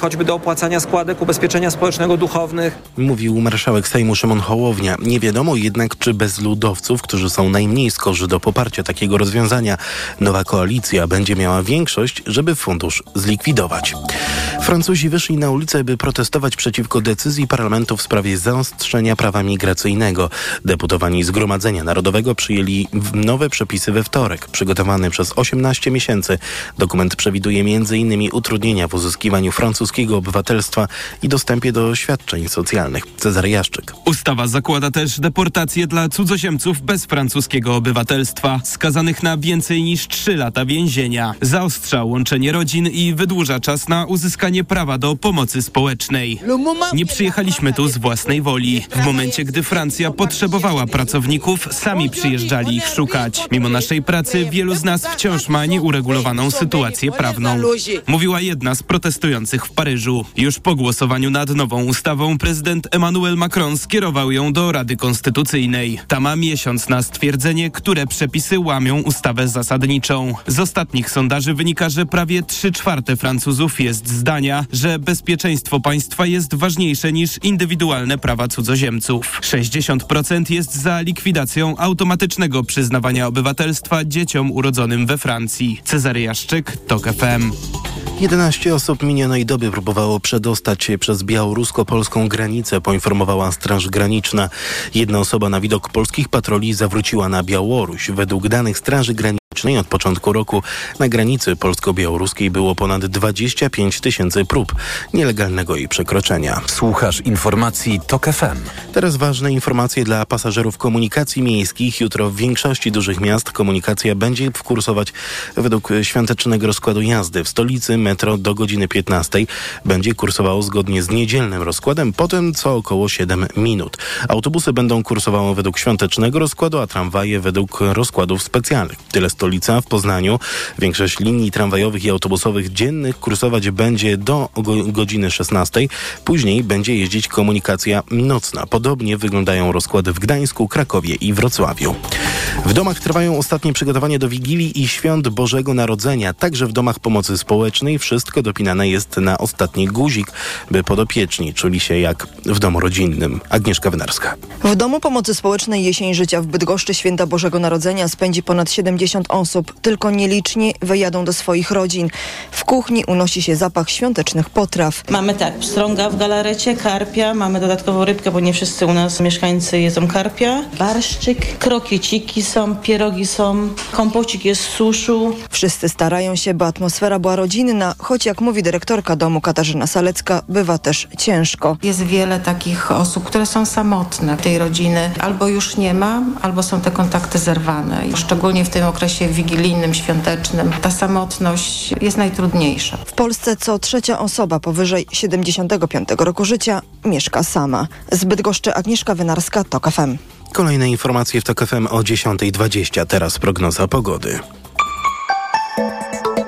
choćby do opłacania składek ubezpieczenia społecznego duchownych. Mówił marszałek Sejmu Szymon Hołownia. Nie wiadomo jednak, czy bez ludowców, którzy są najmniej skorzy do poparcia takiego rozwiązania, nowa koalicja będzie miała większość, żeby fundusz zlikwidować. Francuzi wyszli na ulicę, by protestować przeciwko decyzji parlamentu w sprawie zaostrzenia prawa migracyjnego. Deputowani Zgromadzenia Narodowego przyjęli nowe przepisy we wtorek. Przygotowany przez 18 miesięcy dokument przewiduje m.in. utrudnienia w uzyskiwaniu francuskiego obywatelstwa i dostępie do świadczeń socjalnych. Cezary Jaszczyk. Ustawa zakłada też deportację dla cudzoziemców bez francuskiego obywatelstwa, skazanych na więcej niż 3 lata więzienia. Zaostrza łączenie rodzin i wydłuża czas na uzyskanie prawa do pomocy społecznej. Nie przyjechaliśmy tu z własnej woli. W momencie, gdy Francja potrzebowała pracowników, sami przyjeżdżali ich szukać. Mimo naszej pracy wielu z nas wciąż ma nieuregulowaną sytuację prawną. Mówiła jedna z protestujących w Paryżu. Już po głosowaniu nad nową ustawą prezydent Emmanuel Macron skierował ją do Rady Konstytucyjnej. Ta ma miesiąc na stwierdzenie, które przepisy łamią ustawę zasadniczą. Z ostatnich sondaży wynika, że prawie 3 czwarte Francuzów jest zdania, że bezpieczeństwo państwa jest ważniejsze niż indywidualne prawa cudzoziemców. 60% jest za likwidacją automatycznego przyznawania obywatelstwa dzieciom urodzonym we Francji. Cezary Jaszczyk, TOK FM. 11 osób minionej doby próbowało przedostać się przez białorusko-polską granicę, poinformowała Straż Graniczna. Jedna osoba na widok polskich patroli zawróciła na Białoruś. Według danych Straży Granicznej od początku roku na granicy polsko-białoruskiej było ponad 25 tysięcy prób nielegalnego jej przekroczenia. Słuchasz informacji TOK FM. Teraz ważne informacje dla pasażerów komunikacji miejskich. Jutro w większości dużych miast komunikacja będzie kursować według świątecznego rozkładu jazdy. W stolicy metro do godziny 15 będzie kursowało zgodnie z niedzielnym rozkładem, potem co około 7 minut. Autobusy będą kursowały według świątecznego rozkładu, a tramwaje według rozkładów specjalnych. Tyle stolica w Poznaniu. Większość linii tramwajowych i autobusowych dziennych kursować będzie do godziny 16. Później będzie jeździć komunikacja nocna. Podobnie wyglądają rozkłady w Gdańsku, Krakowie i Wrocławiu. W domach trwają ostatnie przygotowania do Wigilii i Świąt Bożego Narodzenia. Także w domach pomocy społecznej wszystko dopinane jest na ostatni guzik, by podopieczni czuli się jak w domu rodzinnym. Agnieszka Wynarska. W Domu Pomocy Społecznej Jesień Życia w Bydgoszczy Święta Bożego Narodzenia spędzi ponad 70 osób. Tylko nieliczni wyjadą do swoich rodzin. W kuchni unosi się zapach świątecznych potraw. Mamy tak, pstrąga w galarecie, karpia, mamy dodatkową rybkę, bo nie wszyscy u nas mieszkańcy jedzą karpia. Barszczyk, krokieciki są, pierogi są, kompocik jest z suszu. Wszyscy starają się, by atmosfera była rodzinna, choć jak mówi dyrektorka domu Katarzyna Salecka, bywa też ciężko. Jest wiele takich osób, które są samotne. Tej rodziny albo już nie ma, albo są te kontakty zerwane. Szczególnie w tym okresie wigilijnym, świątecznym ta samotność jest najtrudniejsza. W Polsce co trzecia osoba powyżej 75 roku życia mieszka sama. Z Bydgoszczy Agnieszka Wynarska, TOK FM. Kolejne informacje w TOK FM o 10.20. Teraz prognoza pogody.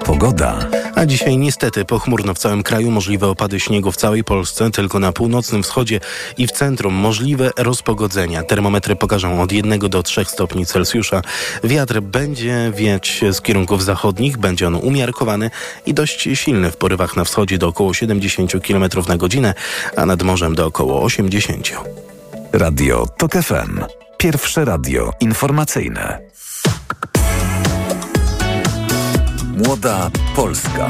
Pogoda. A dzisiaj niestety pochmurno w całym kraju, możliwe opady śniegu w całej Polsce, tylko na północnym wschodzie i w centrum możliwe rozpogodzenia. Termometry pokażą od 1 do 3 stopni Celsjusza. Wiatr będzie wiać z kierunków zachodnich, będzie on umiarkowany i dość silny w porywach na wschodzie do około 70 km na godzinę, a nad morzem do około 80. Radio TOK FM. Pierwsze radio informacyjne. Młoda Polska.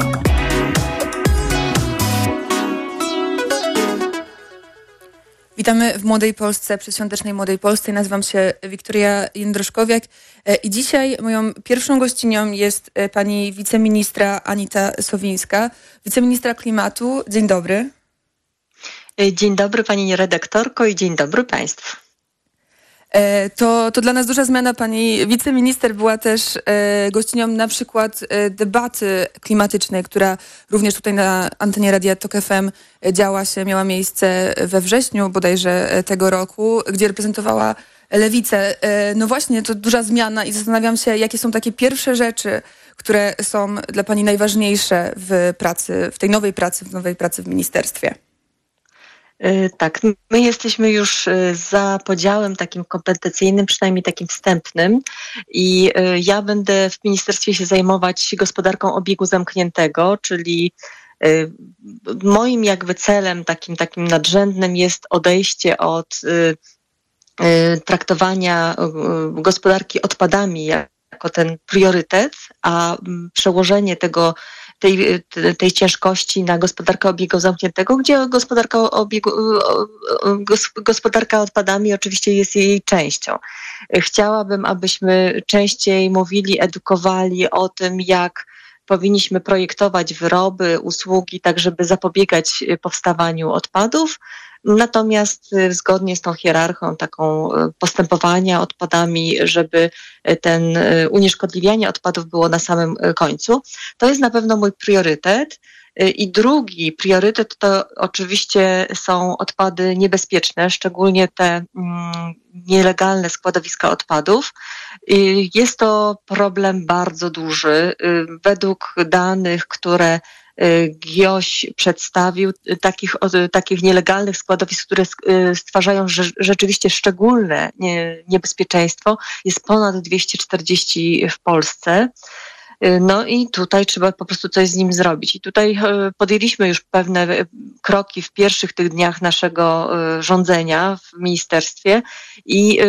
Witamy w Młodej Polsce, przedświątecznej Młodej Polsce. Nazywam się Wiktoria Jędroszkowiak e, i dzisiaj moją pierwszą gościnią jest e, pani wiceministra Anita Sowińska, wiceministra klimatu. Dzień dobry. E, dzień dobry pani redaktorko i dzień dobry państwu. E, to, to dla nas duża zmiana. Pani wiceminister była też e, gościnią na przykład e, debaty klimatycznej, która również tutaj na antenie Radia Tok FM działa się, miała miejsce we wrześniu bodajże tego roku, gdzie reprezentowała lewicę. No właśnie, to duża zmiana i zastanawiam się, jakie są takie pierwsze rzeczy, które są dla Pani najważniejsze w pracy, w tej nowej pracy, w nowej pracy w ministerstwie. Y, tak, my jesteśmy już y, za podziałem takim kompetencyjnym, przynajmniej takim wstępnym i y, ja będę w ministerstwie się zajmować gospodarką obiegu zamkniętego, czyli Moim jakby celem takim, takim nadrzędnym jest odejście od traktowania gospodarki odpadami jako ten priorytet, a przełożenie tego tej, tej ciężkości na gospodarkę obiegu zamkniętego, gdzie gospodarka, obiegu, gospodarka odpadami oczywiście jest jej częścią. Chciałabym, abyśmy częściej mówili, edukowali o tym, jak powinniśmy projektować wyroby, usługi, tak żeby zapobiegać powstawaniu odpadów, Natomiast y, zgodnie z tą hierarchią taką y, postępowania odpadami, żeby y, ten unieszkodliwianie odpadów było na samym końcu, to jest na pewno mój priorytet. I drugi priorytet to oczywiście są odpady niebezpieczne, szczególnie te mm, nielegalne składowiska odpadów. Jest to problem bardzo duży. Według danych, które Y, GIOŚ przedstawił y, takich, takich nielegalnych składowisk, które y, stwarzają rzeczywiście szczególne niebezpieczeństwo. Jest ponad 240 w Polsce. Y, no i tutaj trzeba po prostu coś z nim zrobić. I tutaj y, podjęliśmy już pewne y, kroki w pierwszych tych dniach naszego rządzenia w ministerstwie i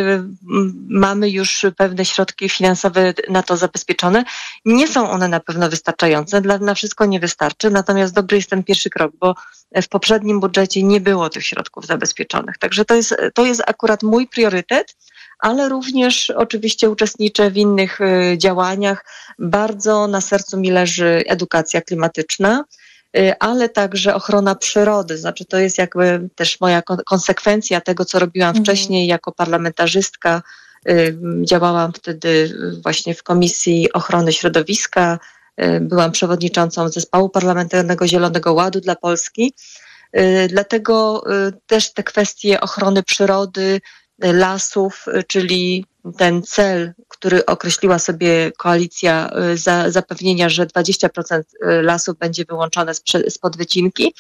mamy już pewne środki finansowe na to zabezpieczone. Nie są one na pewno wystarczające, dla, na wszystko nie wystarczy, natomiast dobry jest ten pierwszy krok, bo w poprzednim budżecie nie było tych środków zabezpieczonych. Także to jest, to jest akurat mój priorytet ale również oczywiście uczestniczę w innych y, działaniach. Bardzo na sercu mi leży edukacja klimatyczna y, ale także ochrona przyrody. Znaczy, to jest jakby też moja konsekwencja tego, co robiłam mhm. wcześniej jako parlamentarzystka. Y, działałam wtedy właśnie w Komisji Ochrony Środowiska, byłam przewodniczącą zespołu parlamentarnego Zielonego Ładu dla Polski. Dlatego też te kwestie ochrony przyrody, lasów, czyli ten cel, który określiła sobie koalicja y, za zapewnienia, że 20% y, lasów będzie wyłączone spod wycinki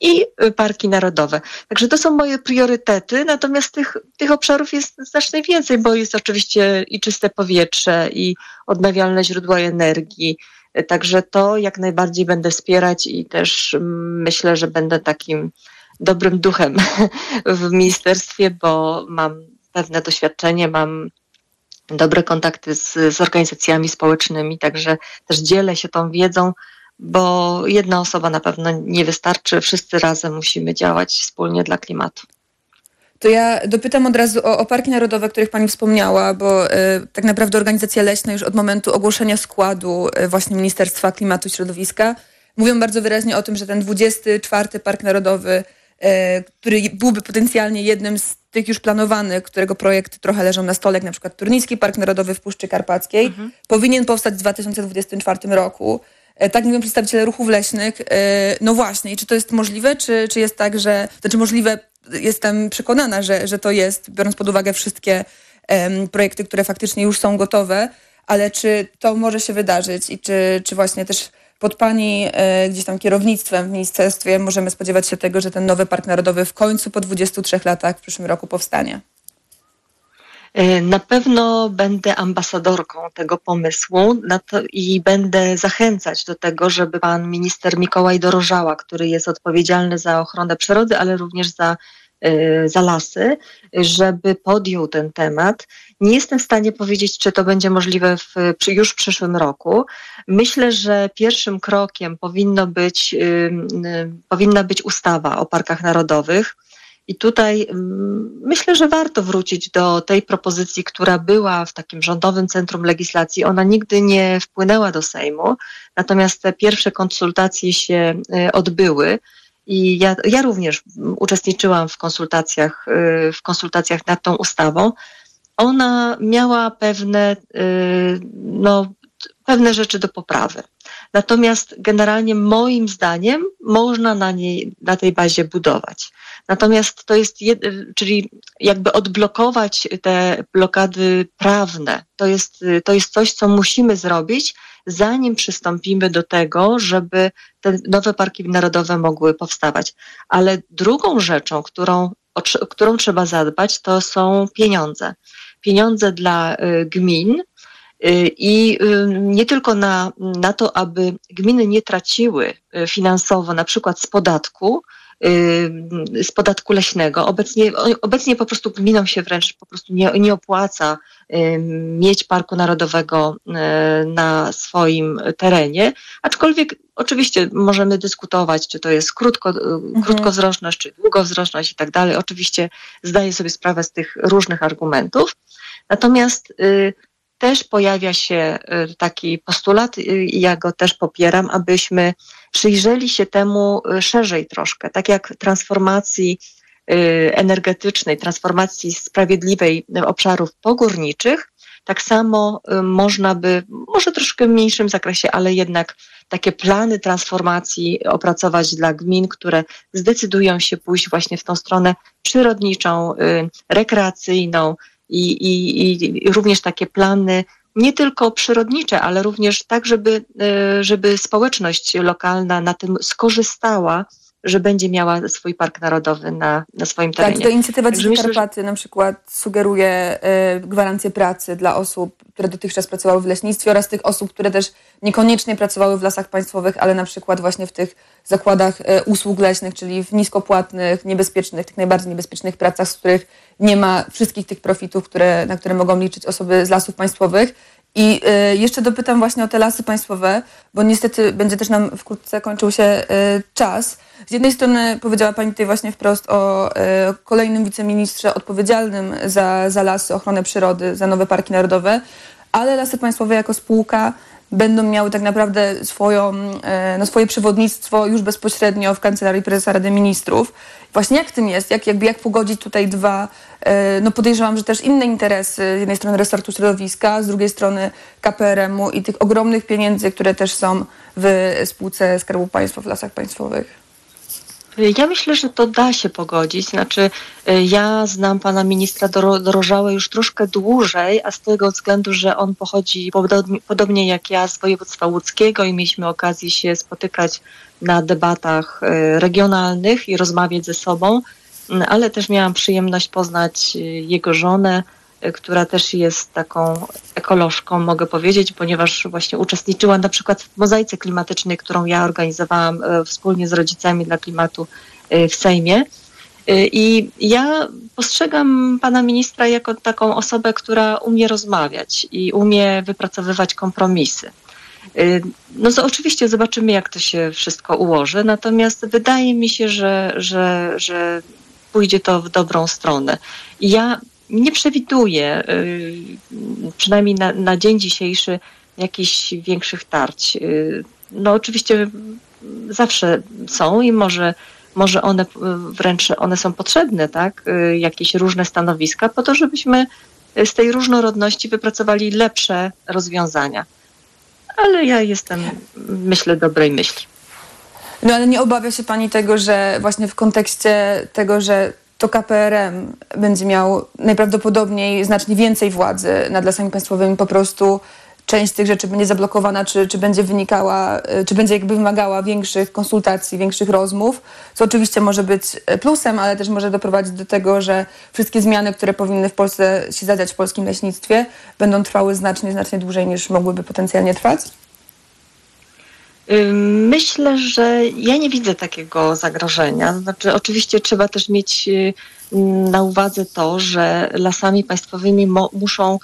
i y, parki narodowe. Także to są moje priorytety, natomiast tych, tych obszarów jest znacznie więcej, bo jest oczywiście i czyste powietrze, i odnawialne źródła energii. Także to jak najbardziej będę wspierać i też mm, myślę, że będę takim dobrym duchem w ministerstwie, bo mam pewne doświadczenie, mam dobre kontakty z, z organizacjami społecznymi, także też dzielę się tą wiedzą, bo jedna osoba na pewno nie wystarczy, wszyscy razem musimy działać wspólnie dla klimatu. To ja dopytam od razu o, o parki narodowe, o których Pani wspomniała, bo y, tak naprawdę organizacje leśne już od momentu ogłoszenia składu y, właśnie Ministerstwa Klimatu i Środowiska mówią bardzo wyraźnie o tym, że ten 24 Park Narodowy który byłby potencjalnie jednym z tych już planowanych, którego projekty trochę leżą na stole, jak na przykład Turnicki Park Narodowy w Puszczy Karpackiej, mhm. powinien powstać w 2024 roku. E, tak mówią przedstawiciele ruchów leśnych. E, no właśnie, i czy to jest możliwe, czy, czy jest tak, że, znaczy możliwe, jestem przekonana, że, że to jest, biorąc pod uwagę wszystkie um, projekty, które faktycznie już są gotowe, ale czy to może się wydarzyć i czy, czy właśnie też pod Pani e, gdzieś tam kierownictwem w ministerstwie możemy spodziewać się tego, że ten nowy Park Narodowy w końcu po 23 latach w przyszłym roku powstanie? E, na pewno będę ambasadorką tego pomysłu i będę zachęcać do tego, żeby pan minister Mikołaj Dorożała, który jest odpowiedzialny za ochronę przyrody, ale również za za lasy, żeby podjął ten temat. Nie jestem w stanie powiedzieć, czy to będzie możliwe w, już w przyszłym roku. Myślę, że pierwszym krokiem powinno być, y, y, powinna być ustawa o parkach narodowych. I tutaj mm, myślę, że warto wrócić do tej propozycji, która była w takim rządowym centrum legislacji. Ona nigdy nie wpłynęła do Sejmu, natomiast te pierwsze konsultacje się odbyły. I ja, ja również uczestniczyłam w konsultacjach, y, w konsultacjach nad tą ustawą. Ona miała pewne, y, no, pewne rzeczy do poprawy. Natomiast generalnie moim zdaniem można na niej, na tej bazie budować. Natomiast to jest, jed, czyli jakby odblokować te blokady prawne. To jest, to jest coś, co musimy zrobić, zanim przystąpimy do tego, żeby te nowe parki narodowe mogły powstawać. Ale drugą rzeczą, którą, o którą trzeba zadbać, to są pieniądze. Pieniądze dla y, gmin, I nie tylko na, na to, aby gminy nie traciły finansowo, na przykład z podatku, z podatku leśnego. Obecnie, obecnie po prostu gminom się wręcz po prostu nie, nie opłaca mieć parku narodowego na swoim terenie, aczkolwiek oczywiście możemy dyskutować, czy to jest krótko, mhm. krótkowzroczność, czy długowzroczność i tak dalej. Oczywiście zdaję sobie sprawę z tych różnych argumentów. Natomiast też pojawia się taki postulat i ja go też popieram, abyśmy przyjrzeli się temu szerzej troszkę, tak jak transformacji energetycznej, transformacji sprawiedliwej obszarów pogórniczych, tak samo można by, może troszkę w mniejszym zakresie, ale jednak takie plany transformacji opracować dla gmin, które zdecydują się pójść właśnie w tą stronę przyrodniczą, rekreacyjną i, i, i również takie plany nie tylko przyrodnicze, ale również tak, żeby, żeby społeczność lokalna na tym skorzystała, że będzie miała swój park narodowy na, na swoim terenie. Tak, to inicjatywa Dzikie Karpaty na przykład sugeruje y, gwarancję pracy dla osób, które dotychczas pracowały w leśnictwie oraz tych osób, które też niekoniecznie pracowały w lasach państwowych, ale na przykład właśnie w tych zakładach y, usług leśnych, czyli w niskopłatnych, niebezpiecznych, tych najbardziej niebezpiecznych pracach, z których nie ma wszystkich tych profitów, które, na które mogą liczyć osoby z lasów państwowych. I y, jeszcze dopytam właśnie o te lasy państwowe, bo niestety będzie też nam wkrótce kończył się y, czas. Z jednej strony powiedziała Pani tutaj właśnie wprost o y, kolejnym wiceministrze odpowiedzialnym za, za lasy, ochronę przyrody, za nowe parki narodowe, ale lasy państwowe jako spółka będą miały tak naprawdę swoją, no swoje przewodnictwo już bezpośrednio w Kancelarii Prezesa Rady Ministrów. Właśnie jak tym jest? Jak, jakby jak pogodzić tutaj dwa, no podejrzewam, że też inne interesy, z jednej strony resortu środowiska, z drugiej strony KPRM-u i tych ogromnych pieniędzy, które też są w spółce Skarbu Państwa w Lasach Państwowych? Ja myślę, że to da się pogodzić. Znaczy, ja znam pana ministra Dorożałę już troszkę dłużej, a z tego względu, że on pochodzi podobnie, podobnie jak ja z województwa łódzkiego i mieliśmy okazję się spotykać na debatach regionalnych i rozmawiać ze sobą, ale też miałam przyjemność poznać jego żonę, która też jest taką ekolożką, mogę powiedzieć, ponieważ właśnie uczestniczyła na przykład w mozaice klimatycznej, którą ja organizowałam wspólnie z rodzicami dla klimatu w Sejmie. I ja postrzegam pana ministra jako taką osobę, która umie rozmawiać i umie wypracowywać kompromisy. No to oczywiście zobaczymy, jak to się wszystko ułoży, natomiast wydaje mi się, że, że, że pójdzie to w dobrą stronę. I ja nie przewiduję, przynajmniej na, na dzień dzisiejszy, jakichś większych tarć. No oczywiście zawsze są i może, może one wręcz one są potrzebne, tak? Jakieś różne stanowiska po to, żebyśmy z tej różnorodności wypracowali lepsze rozwiązania. Ale ja jestem, myślę, dobrej myśli. No ale nie obawia się Pani tego, że właśnie w kontekście tego, że to KPRM będzie miał najprawdopodobniej znacznie więcej władzy nad lasami państwowymi, po prostu część tych rzeczy będzie zablokowana, czy, czy będzie wynikała, czy będzie jakby wymagała większych konsultacji, większych rozmów, co oczywiście może być plusem, ale też może doprowadzić do tego, że wszystkie zmiany, które powinny w Polsce się zadziać w polskim leśnictwie, będą trwały znacznie, znacznie dłużej niż mogłyby potencjalnie trwać? Myślę, że ja nie widzę takiego zagrożenia. Znaczy, oczywiście trzeba też mieć na uwadze to, że lasami państwowymi muszą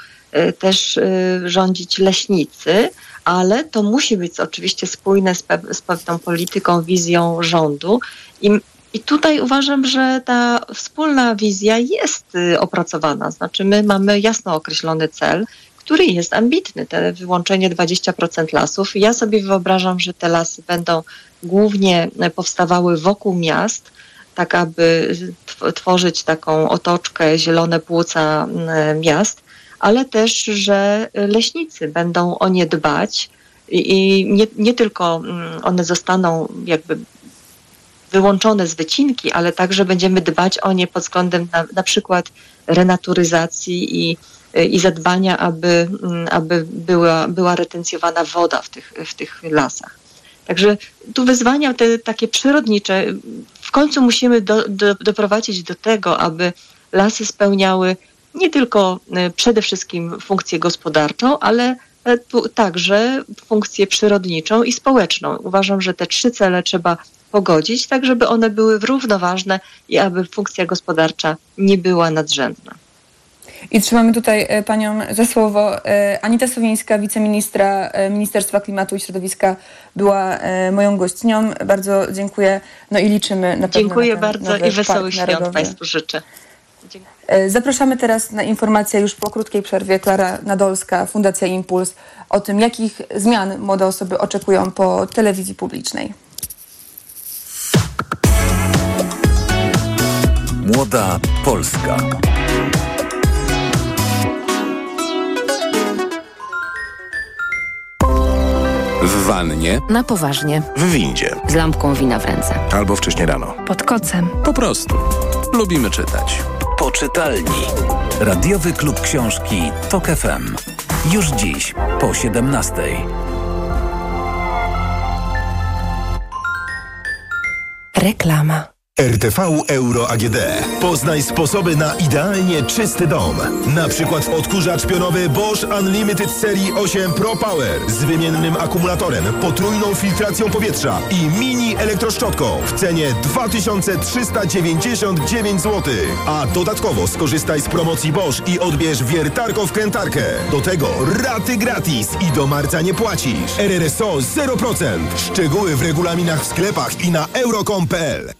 też rządzić leśnicy, ale to musi być oczywiście spójne z, pe z pewną polityką, wizją rządu. I, I tutaj uważam, że ta wspólna wizja jest opracowana. Znaczy, my mamy jasno określony cel, który jest ambitny, te wyłączenie 20% lasów. Ja sobie wyobrażam, że te lasy będą głównie powstawały wokół miast, tak aby tworzyć taką otoczkę, zielone płuca miast, ale też, że leśnicy będą o nie dbać i nie, nie tylko one zostaną jakby wyłączone z wycinki, ale także będziemy dbać o nie pod względem na, na przykład renaturyzacji i i zadbania, aby, mm, aby była, była retencjowana woda w tych, w tych lasach. Także tu wyzwania te takie przyrodnicze, w końcu musimy do, do, doprowadzić do tego, aby lasy spełniały nie tylko e, przede wszystkim funkcję gospodarczą, ale e, także funkcję przyrodniczą i społeczną. Uważam, że te trzy cele trzeba pogodzić, tak żeby one były równoważne i aby funkcja gospodarcza nie była nadrzędna. I trzymamy tutaj e, panią za słowo. E, Anita Sowińska, wiceministra e, Ministerstwa Klimatu i Środowiska, była moją gościnią. Bardzo dziękuję. No i liczymy na pewno Dziękuję na bardzo i wesołych świąt Państwu życzę. Zapraszamy teraz na informację już po krótkiej przerwie. Klara Nadolska, Fundacja Impuls, o tym, jakich zmian młode osoby oczekują po telewizji publicznej. Młoda Polska. W wannie. Na poważnie. W windzie. Z lampką wina w ręce. Albo wcześnie rano. Pod kocem. Po prostu. Lubimy czytać. Poczytalni. Radiowy klub książki TOK FM. Już dziś po 17. Reklama. RTV Euro AGD. Poznaj sposoby na idealnie czysty dom. Na przykład odkurzacz pionowy Bosch Unlimited serii 8 Pro Power z wymiennym akumulatorem, potrójną filtracją powietrza i mini elektroszczotką w cenie 2399 zł. A dodatkowo skorzystaj z promocji Bosch i odbierz wiertarką wkrętarkę. Do tego raty gratis i do marca nie płacisz. RRSO 0%. Szczegóły w regulaminach w sklepach i na euro.com.pl.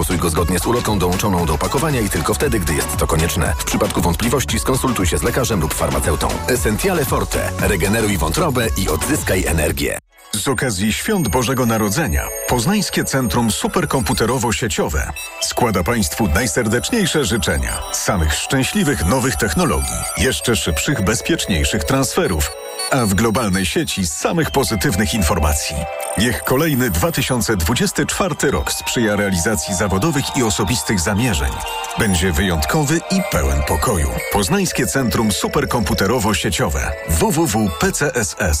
stosuj go zgodnie z ulotką dołączoną do opakowania i tylko wtedy, gdy jest to konieczne. W przypadku wątpliwości skonsultuj się z lekarzem lub farmaceutą. Essentiale Forte. Regeneruj wątrobę i odzyskaj energię. Z okazji Świąt Bożego Narodzenia Poznańskie Centrum Superkomputerowo-Sieciowe składa Państwu najserdeczniejsze życzenia. Samych szczęśliwych nowych technologii, jeszcze szybszych, bezpieczniejszych transferów, a w globalnej sieci samych pozytywnych informacji. Niech kolejny 2024 rok sprzyja realizacji zawodowych i osobistych zamierzeń. Będzie wyjątkowy i pełen pokoju. Poznańskie Centrum Superkomputerowo-Sieciowe www.pcss.pl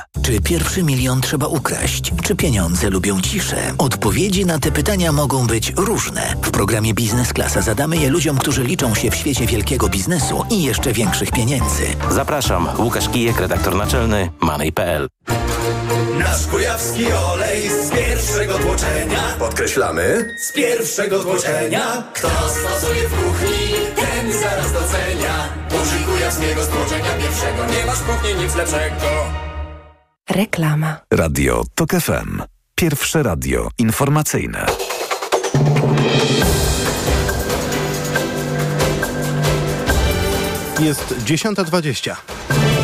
czy pierwszy milion trzeba ukraść? Czy pieniądze lubią ciszę? Odpowiedzi na te pytania mogą być różne. W programie Biznes Klasa zadamy je ludziom, którzy liczą się w świecie wielkiego biznesu i jeszcze większych pieniędzy. Zapraszam, Łukasz Kijek, redaktor naczelny Money.pl. Nasz kujawski olej z pierwszego tłoczenia. Podkreślamy. Z pierwszego tłoczenia. Kto stosuje w kuchni, ten zaraz docenia. Użyj kujawskiego stłoczenia pierwszego. Nie masz kuchni nic lepszego. Reklama. Radio TOK FM. Pierwsze radio informacyjne. Jest 10.20.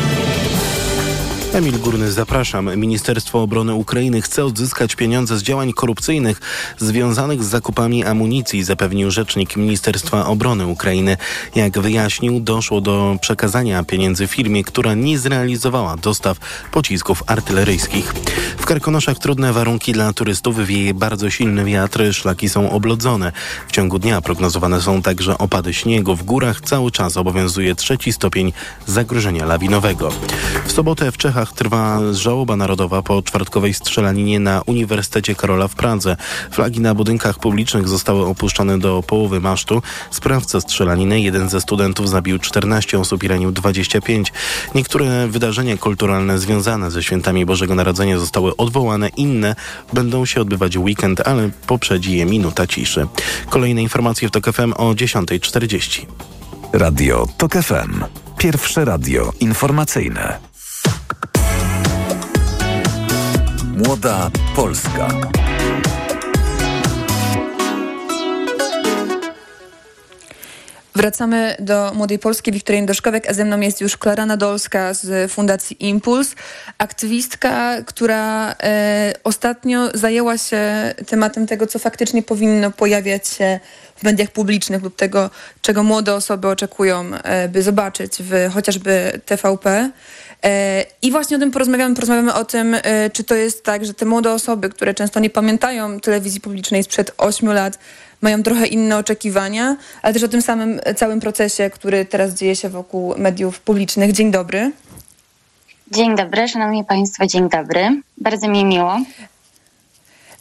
Emil Górny, zapraszam. Ministerstwo Obrony Ukrainy chce odzyskać pieniądze z działań korupcyjnych związanych z zakupami amunicji, zapewnił rzecznik Ministerstwa Obrony Ukrainy. Jak wyjaśnił, doszło do przekazania pieniędzy firmie, która nie zrealizowała dostaw pocisków artyleryjskich. W Karkonoszach trudne warunki dla turystów, wieje bardzo silny wiatr, szlaki są oblodzone. W ciągu dnia prognozowane są także opady śniegu. W górach cały czas obowiązuje trzeci stopień zagrożenia lawinowego. W sobotę w Czechach Trwa żałoba narodowa po czwartkowej strzelaninie na Uniwersytecie Karola w Pradze. Flagi na budynkach publicznych zostały opuszczone do połowy masztu. Sprawca strzelaniny, jeden ze studentów, zabił 14 osób i ranił 25. Niektóre wydarzenia kulturalne związane ze świętami Bożego Narodzenia zostały odwołane, inne będą się odbywać weekend, ale poprzedzi je minuta ciszy. Kolejne informacje w TOK FM o 10.40. Radio TOK FM. Pierwsze radio informacyjne. Młoda Polska. Wracamy do Młodej Polski, Wiktorii Doszkowek, a ze mną jest już Klara Nadolska z Fundacji Impuls, aktywistka, która e, ostatnio zajęła się tematem tego, co faktycznie powinno pojawiać się w mediach publicznych lub tego, czego młode osoby oczekują, e, by zobaczyć w chociażby TVP. E, I właśnie o tym porozmawiamy. Porozmawiamy o tym, e, czy to jest tak, że te młode osoby, które często nie pamiętają telewizji publicznej sprzed 8 lat, mają trochę inne oczekiwania, ale też o tym samym całym procesie, który teraz dzieje się wokół mediów publicznych. Dzień dobry. Dzień dobry, szanowni państwo, dzień dobry. Bardzo mi miło.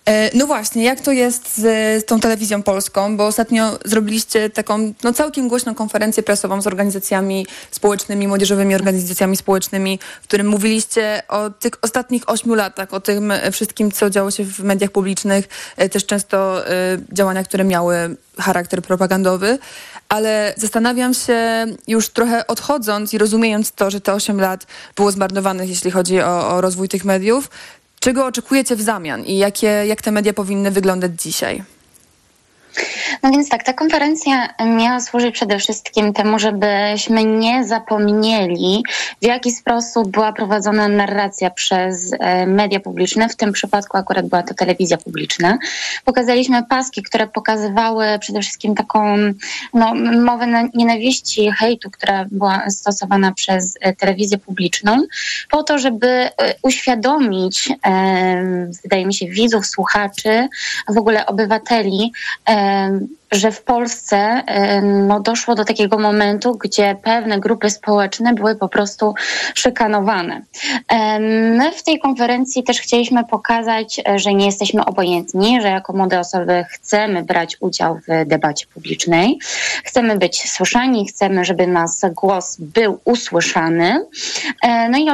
E, no właśnie, jak to jest z, tą telewizją polską? Bo ostatnio zrobiliście taką no, całkiem głośną konferencję prasową z organizacjami społecznymi, młodzieżowymi organizacjami społecznymi, w którym mówiliście o tych ostatnich ośmiu latach, o tym wszystkim, co działo się w mediach publicznych, e, też często y, działania, które miały charakter propagandowy. Ale zastanawiam się, już trochę odchodząc i rozumiejąc to, że te 8 lat było zmarnowanych, jeśli chodzi o, o rozwój tych mediów, Czego oczekujecie w zamian i jakie, jak te media powinny wyglądać dzisiaj? No więc tak, ta konferencja miała służyć przede wszystkim temu, żebyśmy nie zapomnieli, w jaki sposób była prowadzona narracja przez e, media publiczne. W tym przypadku akurat była to telewizja publiczna. Pokazaliśmy paski, które pokazywały przede wszystkim taką no, mowę nienawiści, hejtu, która była stosowana przez e, telewizję publiczną, po to, żeby e, uświadomić, wydaje mi się, widzów, słuchaczy, w ogóle obywateli, um, że w Polsce no, doszło do takiego momentu, gdzie pewne grupy społeczne były po prostu szykanowane. My w tej konferencji też chcieliśmy pokazać, że nie jesteśmy obojętni, że jako młode osoby chcemy brać udział w debacie publicznej, chcemy być słyszani, chcemy, żeby nas głos był usłyszany. E, no i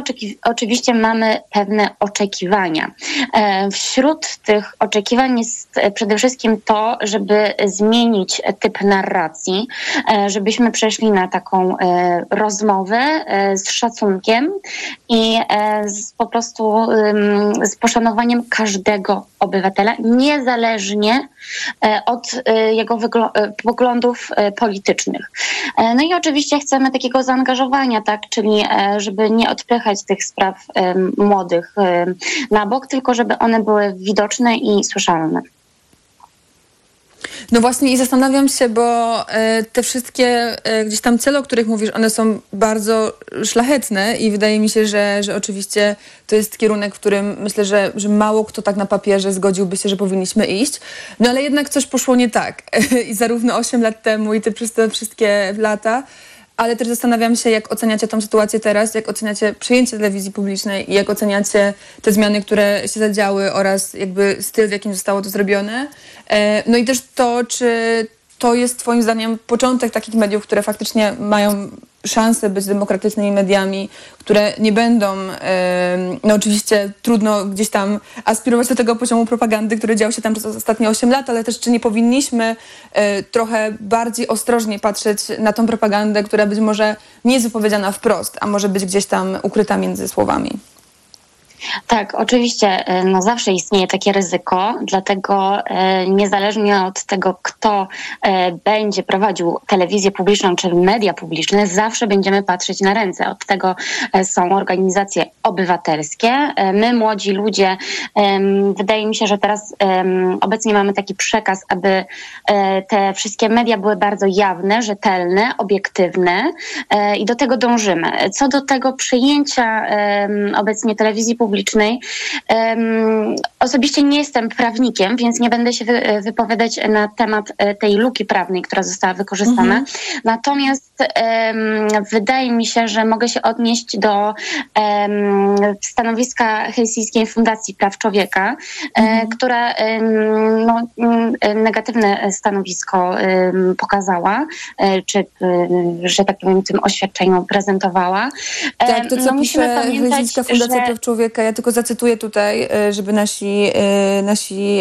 oczywiście mamy pewne oczekiwania. E, wśród tych oczekiwań jest przede wszystkim to, żeby zmienić typ narracji, e, żebyśmy przeszli na taką e, rozmowę e, z szacunkiem i z, po prostu z poszanowaniem każdego obywatela, niezależnie od jego poglądów politycznych. No i oczywiście chcemy takiego zaangażowania, tak, czyli żeby nie odpychać tych spraw młodych na bok, tylko żeby one były widoczne i słyszalne. No właśnie i zastanawiam się, bo e, te wszystkie e, gdzieś tam cele, o których mówisz, one są bardzo szlachetne i wydaje mi się, że, że oczywiście to jest kierunek, w którym myślę, że, że mało kto tak na papierze zgodziłby się, że powinniśmy iść. No ale jednak coś poszło nie tak. I zarówno 8 lat temu i te przez te wszystkie lata ale też zastanawiam się, jak oceniacie tą sytuację teraz, jak oceniacie przyjęcie telewizji publicznej i jak oceniacie te zmiany, które się zadziały oraz jakby styl, w jakim zostało to zrobione. E, no i też to, czy to jest Twoim zdaniem początek takich mediów, które faktycznie mają szansę być demokratycznymi mediami, które nie będą, no oczywiście trudno gdzieś tam aspirować do tego poziomu propagandy, który dział się tam przez ostatnie 8 lat, ale też czy nie powinniśmy e, trochę bardziej ostrożnie patrzeć na tą propagandę, która być może nie jest wypowiedziana wprost, a może być gdzieś tam ukryta między słowami. Tak, oczywiście e, no zawsze istnieje takie ryzyko, dlatego e, niezależnie od tego, kto e, będzie prowadził telewizję publiczną czy media publiczne, zawsze będziemy patrzeć na ręce. Od tego są organizacje obywatelskie. My, młodzi ludzie, wydaje mi się, że teraz obecnie mamy taki przekaz, aby te wszystkie media były bardzo jawne, rzetelne, obiektywne i do tego dążymy. Co do tego przyjęcia obecnie telewizji publicznej. Osobiście nie jestem prawnikiem, więc nie będę się wypowiadać na temat e, tej luki prawnej, która została wykorzystana. Mhm. Natomiast wydaje mi się, że mogę się odnieść do stanowiska Helsińskiej Fundacji Praw Człowieka, mhm. która no, negatywne stanowisko pokazała, czy, że tak powiem, tym oświadczeniu prezentowała. Tak, to co no, pisze Helsińska Fundacja że... Praw Człowieka, ja tylko zacytuję tutaj, żeby nasi, nasi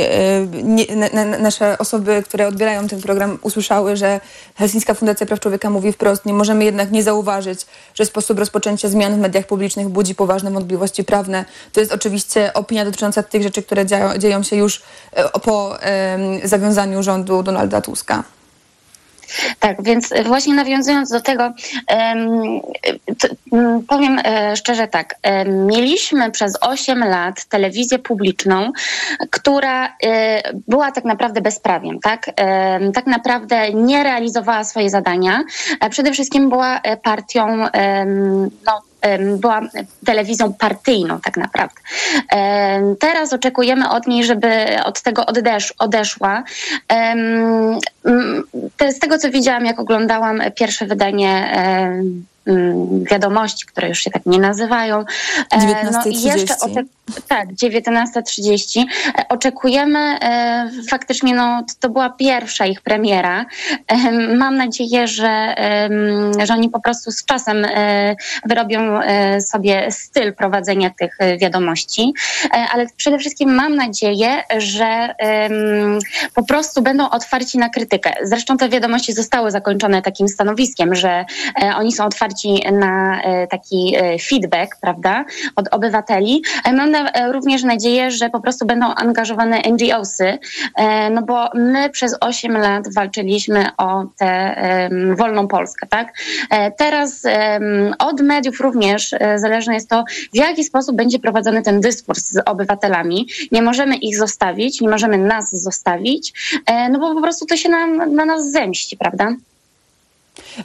nie, na, na, nasze osoby, które odbierają ten program usłyszały, że Helsińska Fundacja Praw Człowieka mówi wprost, nie możemy jednak nie zauważyć, że sposób rozpoczęcia zmian w mediach publicznych budzi poważne wątpliwości prawne. To jest oczywiście opinia dotycząca tych rzeczy, które dzieją, dzieją się już e, po zawiązaniu rządu Donalda Tuska. Tak, więc właśnie nawiązując do tego, powiem e, szczerze tak. Mieliśmy przez 8 lat telewizję publiczną, która e, była tak naprawdę bezprawiem, tak? Tak naprawdę nie realizowała swoje zadania. Przede wszystkim była partią no, była telewizją partyjną tak naprawdę. Teraz oczekujemy od niej, żeby od tego odesz odeszła. Z tego, co widziałam, jak oglądałam pierwsze wydanie wiadomości, które już się tak nie nazywają. 19.30. No i jeszcze tak, 19.30. E, oczekujemy, e, faktycznie no, to była pierwsza ich premiera. E, mam nadzieję, że, że oni po prostu z czasem wyrobią sobie styl prowadzenia tych wiadomości, ale przede wszystkim mam nadzieję, że po prostu będą otwarci na krytykę. Zresztą te wiadomości zostały zakończone takim stanowiskiem, że oni są otwarci otwarci na e, taki e, feedback, prawda, od obywateli. Mam również nadzieję, że po prostu będą angażowane NGOsy, e, no bo my przez 8 lat walczyliśmy o tę wolną Polskę, tak? Teraz od mediów również zależne jest to, w jaki sposób będzie prowadzony ten dyskurs z obywatelami. Nie możemy ich zostawić, nie możemy nas zostawić, no bo po prostu to się nam, na nas zemści, prawda?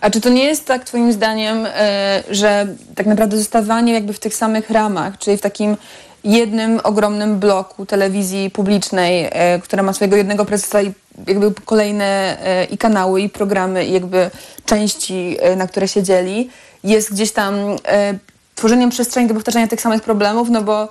A czy to nie jest tak twoim zdaniem, e, że tak naprawdę zostawanie jakby w tych samych ramach, czyli w takim jednym ogromnym bloku telewizji publicznej, e, która ma swojego jednego prezesa i jakby kolejne e, i kanały, i programy, i jakby części, na które się dzieli, jest gdzieś tam tworzeniem przestrzeni do powtarzania tych samych problemów, no bo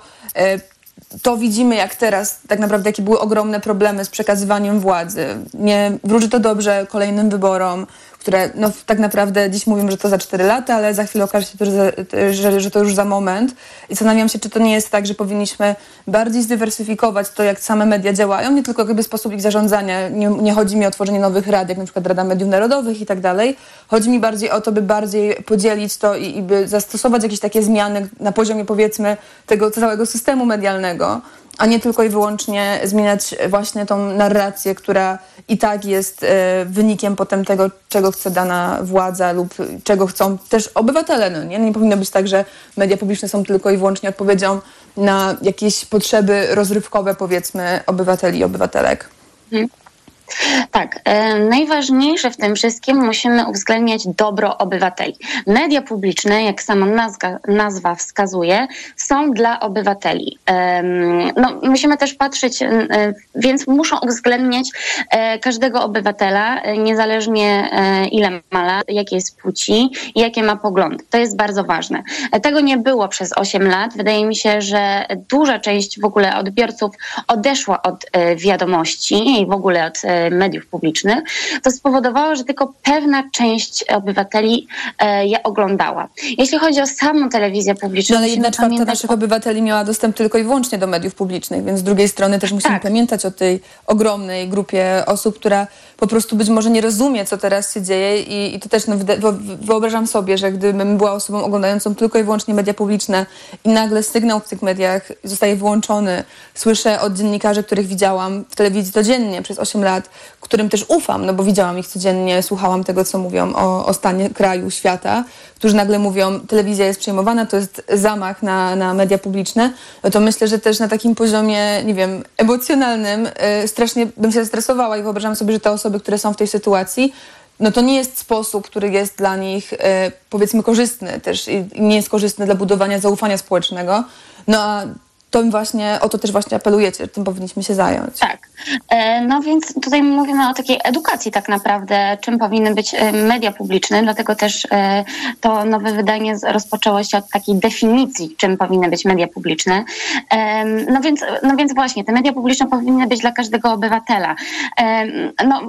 to widzimy jak teraz tak naprawdę jakie były ogromne problemy z przekazywaniem władzy. Nie wróży to dobrze kolejnym wyborom, które no, tak naprawdę dziś mówimy, że to za 4 lata, ale za chwilę okaże się, to, że, że, że to już za moment. I zastanawiam się, czy to nie jest tak, że powinniśmy bardziej zdywersyfikować to, jak same media działają, nie tylko jakby sposób ich zarządzania. Nie, nie chodzi mi o tworzenie nowych rad, jak na przykład Rada Mediów Narodowych i tak dalej. Chodzi mi bardziej o to, by bardziej podzielić to i, i by zastosować jakieś takie zmiany na poziomie powiedzmy tego całego systemu medialnego a nie tylko i wyłącznie zmieniać właśnie tą narrację, która i tak jest e, wynikiem potem tego, czego chce dana władza lub czego chcą też obywatele. No, nie? nie powinno być tak, że media publiczne są tylko i wyłącznie odpowiedzią na jakieś potrzeby rozrywkowe, powiedzmy, obywateli i obywatelek. Mhm. Tak, e, najważniejsze w tym wszystkim musimy uwzględniać dobro obywateli. Media publiczne, jak sama nazwa, nazwa wskazuje, są dla obywateli. E, no, musimy też patrzeć, e, więc muszą uwzględniać każdego obywatela, niezależnie ile ma lat, jakie jest płci jakie ma poglądy. To jest bardzo ważne. Tego nie było przez 8 lat. Wydaje mi się, że duża część w ogóle odbiorców odeszła od wiadomości i w ogóle od mediów publicznych, to spowodowało, że tylko pewna część obywateli e, je oglądała. Jeśli chodzi o samą telewizję publiczną... No ale jedna czwarta naszych obywateli miała dostęp tylko i wyłącznie do mediów publicznych, więc z drugiej strony też musimy tak. pamiętać o tej ogromnej grupie osób, która po prostu być może nie rozumie, co teraz się dzieje i, i to też no, wyobrażam sobie, że gdybym była osobą oglądającą tylko i wyłącznie media publiczne i nagle sygnał w tych mediach zostaje wyłączony, słyszę od dziennikarzy, których widziałam w telewizji codziennie przez 8 lat, którym też ufam, no bo widziałam ich codziennie, słuchałam tego, co mówią o, o stanie kraju, świata, którzy nagle mówią, telewizja jest przejmowana, to jest zamach na, na media publiczne, no to myślę, że też na takim poziomie, nie wiem, emocjonalnym y, strasznie bym się stresowała i wyobrażam sobie, że te osoby, które są w tej sytuacji, no to nie jest sposób, który jest dla nich y, powiedzmy korzystny też i nie jest korzystny dla budowania zaufania społecznego. No a to właśnie, o to też właśnie apelujecie, tym powinniśmy się zająć. Tak. E, no więc tutaj mówimy o takiej edukacji tak naprawdę, czym powinny być e, media publiczne, dlatego też e, to nowe wydanie rozpoczęło się od takiej definicji, czym powinny być media publiczne. No więc, no więc właśnie, te media publiczne powinny być dla każdego obywatela. No,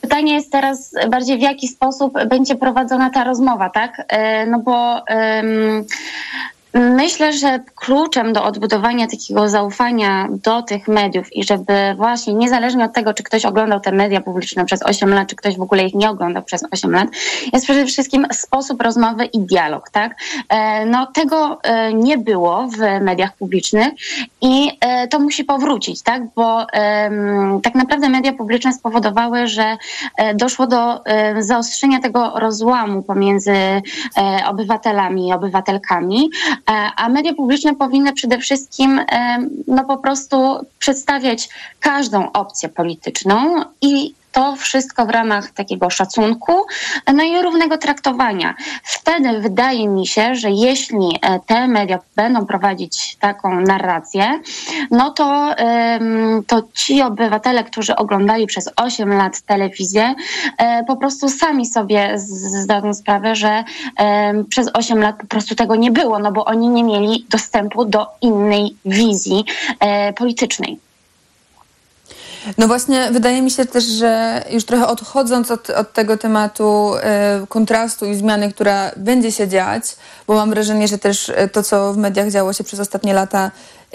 pytanie jest teraz bardziej w jaki sposób będzie prowadzona ta rozmowa, tak? No bo Myślę, że kluczem do odbudowania takiego zaufania do tych mediów i żeby właśnie niezależnie od tego, czy ktoś oglądał te media publiczne przez 8 lat, czy ktoś w ogóle ich nie oglądał przez 8 lat, jest przede wszystkim sposób rozmowy i dialog, tak? E, no tego e, nie było w mediach publicznych i e, to musi powrócić, tak? Bo tak naprawdę media publiczne spowodowały, że doszło do zaostrzenia tego rozłamu pomiędzy obywatelami i obywatelkami, a media publiczne powinny przede wszystkim e, no po prostu przedstawiać każdą opcję polityczną i to wszystko w ramach takiego szacunku, no i równego traktowania. Wtedy wydaje mi się, że jeśli e, te media będą prowadzić taką narrację, no to, to ci obywatele, którzy oglądali przez 8 lat telewizję, e, po prostu sami sobie zdają sprawę, że przez 8 lat po prostu tego nie było, no bo oni nie mieli dostępu do innej wizji e, politycznej. No właśnie, wydaje mi się też, że już trochę odchodząc od, od tego tematu e, kontrastu i zmiany, która będzie się dziać, bo mam wrażenie, że też e, to, co w mediach działo się przez ostatnie lata,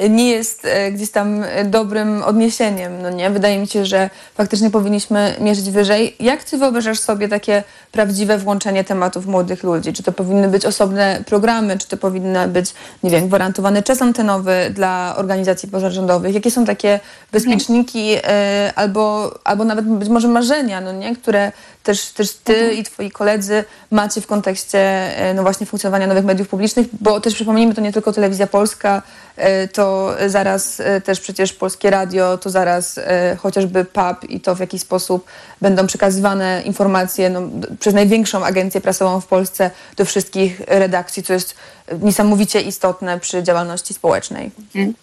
nie jest e, gdzieś tam dobrym odniesieniem, no nie? Wydaje mi się, że faktycznie powinniśmy mierzyć wyżej. Jak ty wyobrażasz sobie takie prawdziwe włączenie tematów młodych ludzi? Czy to powinny być osobne programy, czy to powinny być, nie wiem, gwarantowany czas antenowy dla organizacji pozarządowych? Jakie są takie bezpieczniki e, albo, albo nawet być może marzenia, no nie? Które też, też ty i twoi koledzy macie w kontekście e, no właśnie funkcjonowania nowych mediów publicznych, bo też przypomnijmy, to nie tylko Telewizja Polska, e, to zaraz e, też przecież Polskie Radio, to zaraz chociażby PAP i to w jaki sposób będą przekazywane informacje no, przez największą agencję prasową w Polsce do wszystkich redakcji, co jest niesamowicie istotne przy działalności społecznej. Mhm.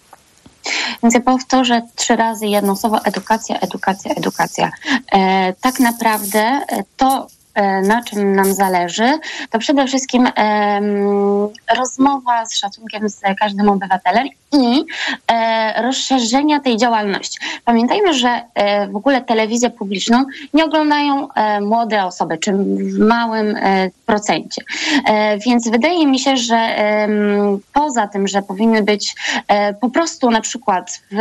Więc ja powtórzę trzy razy jedno słowo edukacja, edukacja, edukacja. E, tak naprawdę e, to, E, na czym nam zależy, to przede wszystkim rozmowa z szacunkiem z każdym obywatelem i e, rozszerzenia tej działalności. Pamiętajmy, że e, w ogóle telewizję publiczną nie oglądają młode osoby, czy w małym procencie. Więc wydaje mi się, że poza tym, że powinny być po prostu na przykład w,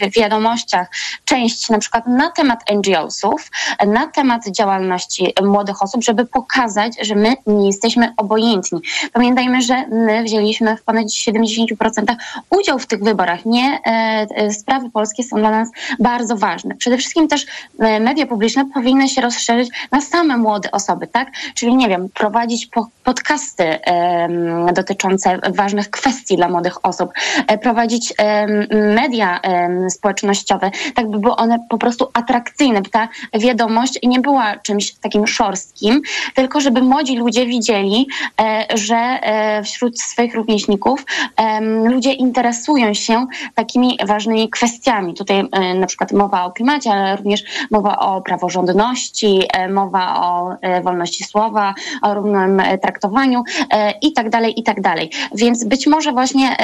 w wiadomościach część na przykład na temat NGO-sów, na temat działalności młodych osób, żeby pokazać, że my nie jesteśmy obojętni. Pamiętajmy, że my wzięliśmy w ponad 70% udział w tych wyborach. Nie, e, e, sprawy polskie są dla nas bardzo ważne. Przede wszystkim też e, media publiczne powinny się rozszerzyć na same młode osoby, tak? Czyli nie wiem, prowadzić podcasty dotyczące ważnych kwestii dla młodych osób, prowadzić media społecznościowe, tak by były one po prostu atrakcyjne, by ta wiadomość nie była czymś takim szorstkim, tylko żeby młodzi ludzie widzieli, e, że e, wśród swoich rówieśników ludzie interesują się takimi ważnymi kwestiami. Tutaj e, na przykład mowa o klimacie, ale również mowa o praworządności, mowa o wolności słowa, o równym traktowaniu i tak dalej, i tak dalej. Więc być może właśnie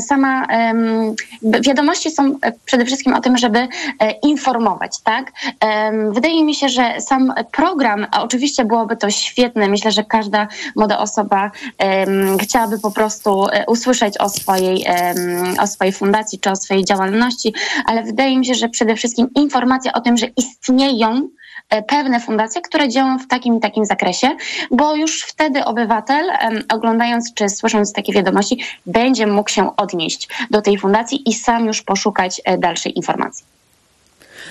sama wiadomości są przede wszystkim o tym, żeby informować, tak? Wydaje mi się, że sam program program, a oczywiście byłoby to świetne. Myślę, że każda młoda osoba um, chciałaby po prostu e, usłyszeć o swojej, um, o swojej fundacji czy o swojej działalności, ale wydaje mi się, że przede wszystkim informacja o tym, że istnieją e, pewne fundacje, które działają w takim i takim zakresie, bo już wtedy obywatel, oglądając czy słysząc takie wiadomości, będzie mógł się odnieść do tej fundacji i sam już poszukać e, dalszej informacji.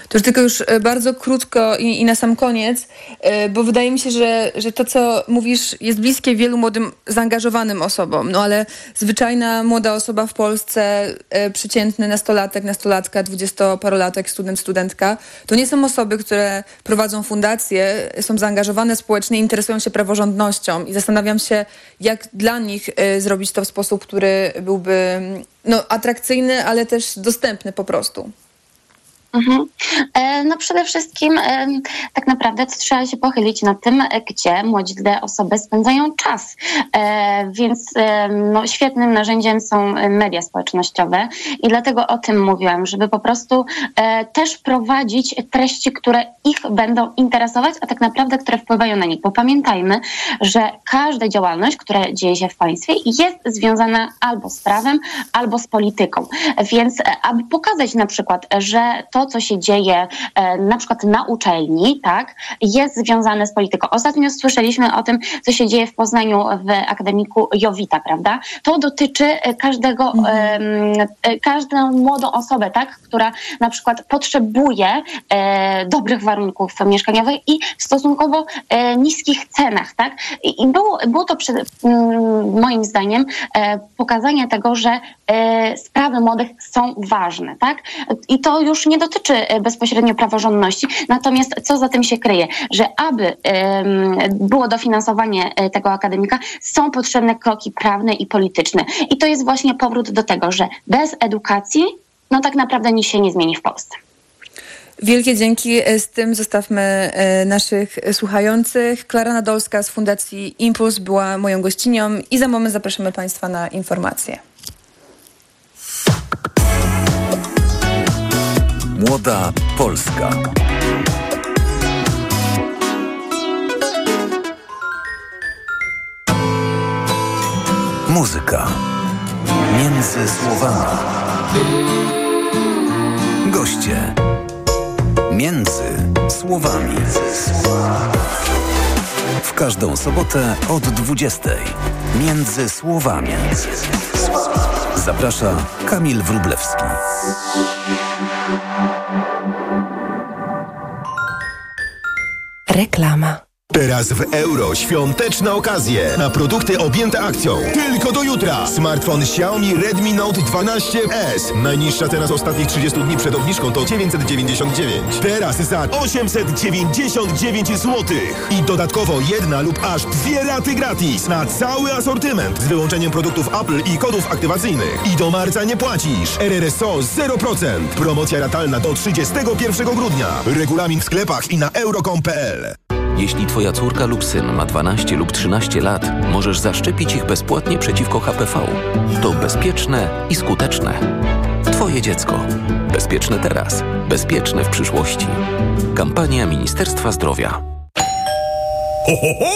To już tylko już e, bardzo krótko i, i, na sam koniec, e, bo wydaje mi się, że, że to, co mówisz, jest bliskie wielu młodym, zaangażowanym osobom. No ale zwyczajna młoda osoba w Polsce, e, przeciętny nastolatek, nastolatka, dwudziestoparolatek, student, studentka, to nie są osoby, które prowadzą fundacje, są zaangażowane społecznie, interesują się praworządnością i zastanawiam się, jak dla nich zrobić to w sposób, który byłby no, atrakcyjny, ale też dostępny po prostu. Mhm. E, no przede wszystkim e, tak naprawdę trzeba się pochylić nad tym, e, gdzie młode osoby spędzają czas. Więc no, świetnym narzędziem są media społecznościowe i dlatego o tym mówiłam, żeby po prostu też prowadzić treści, które ich będą interesować, a tak naprawdę, które wpływają na nich. Bo pamiętajmy, że każda działalność, która dzieje się w państwie jest związana albo z prawem, albo z polityką. Więc aby pokazać na przykład, że to co się dzieje e, na przykład na uczelni, tak, jest związane z polityką. Ostatnio słyszeliśmy o tym, co się dzieje w Poznaniu w Akademiku Jowita, prawda? To dotyczy e, każdego, mhm. E, każdą młodą osobę, tak, która na przykład potrzebuje dobrych warunków mieszkaniowych i stosunkowo niskich cenach, tak? I było, było to moim zdaniem pokazanie tego, że sprawy młodych są ważne, tak? I to już nie dotyczy dotyczy e, bezpośrednio praworządności. Natomiast co za tym się kryje? Że aby było dofinansowanie e, tego akademika, są potrzebne kroki prawne i polityczne. I to jest właśnie powrót do tego, że bez edukacji, no tak naprawdę nic się nie zmieni w Polsce. Wielkie dzięki. E, z tym zostawmy naszych słuchających. Klara Nadolska z Fundacji Impuls była moją gościnią i za moment zapraszamy Państwa na informacje. Młoda Polska. Muzyka między słowami. Goście między słowami. W każdą sobotę od 20. Między słowami. Zaprasza Kamil Wrublewski. Reklama. Teraz w euro świąteczne okazje na produkty objęte akcją. Tylko do jutra. Smartfon Xiaomi Redmi Note 12S. Najniższa teraz ostatnich 30 dni przed obniżką to 999. Teraz za 899 zł. I dodatkowo jedna lub aż dwie raty gratis na cały asortyment z wyłączeniem produktów Apple i kodów aktywacyjnych. I do marca nie płacisz. RRSO 0%. Promocja ratalna do 31 grudnia. Regulamin w sklepach i na euro.com.pl. Jeśli Twoja córka lub syn ma 12 lub 13 lat, możesz zaszczepić ich bezpłatnie przeciwko HPV. To bezpieczne i skuteczne. Twoje dziecko. Bezpieczne teraz, bezpieczne w przyszłości. Kampania Ministerstwa Zdrowia. Ho, ho, ho!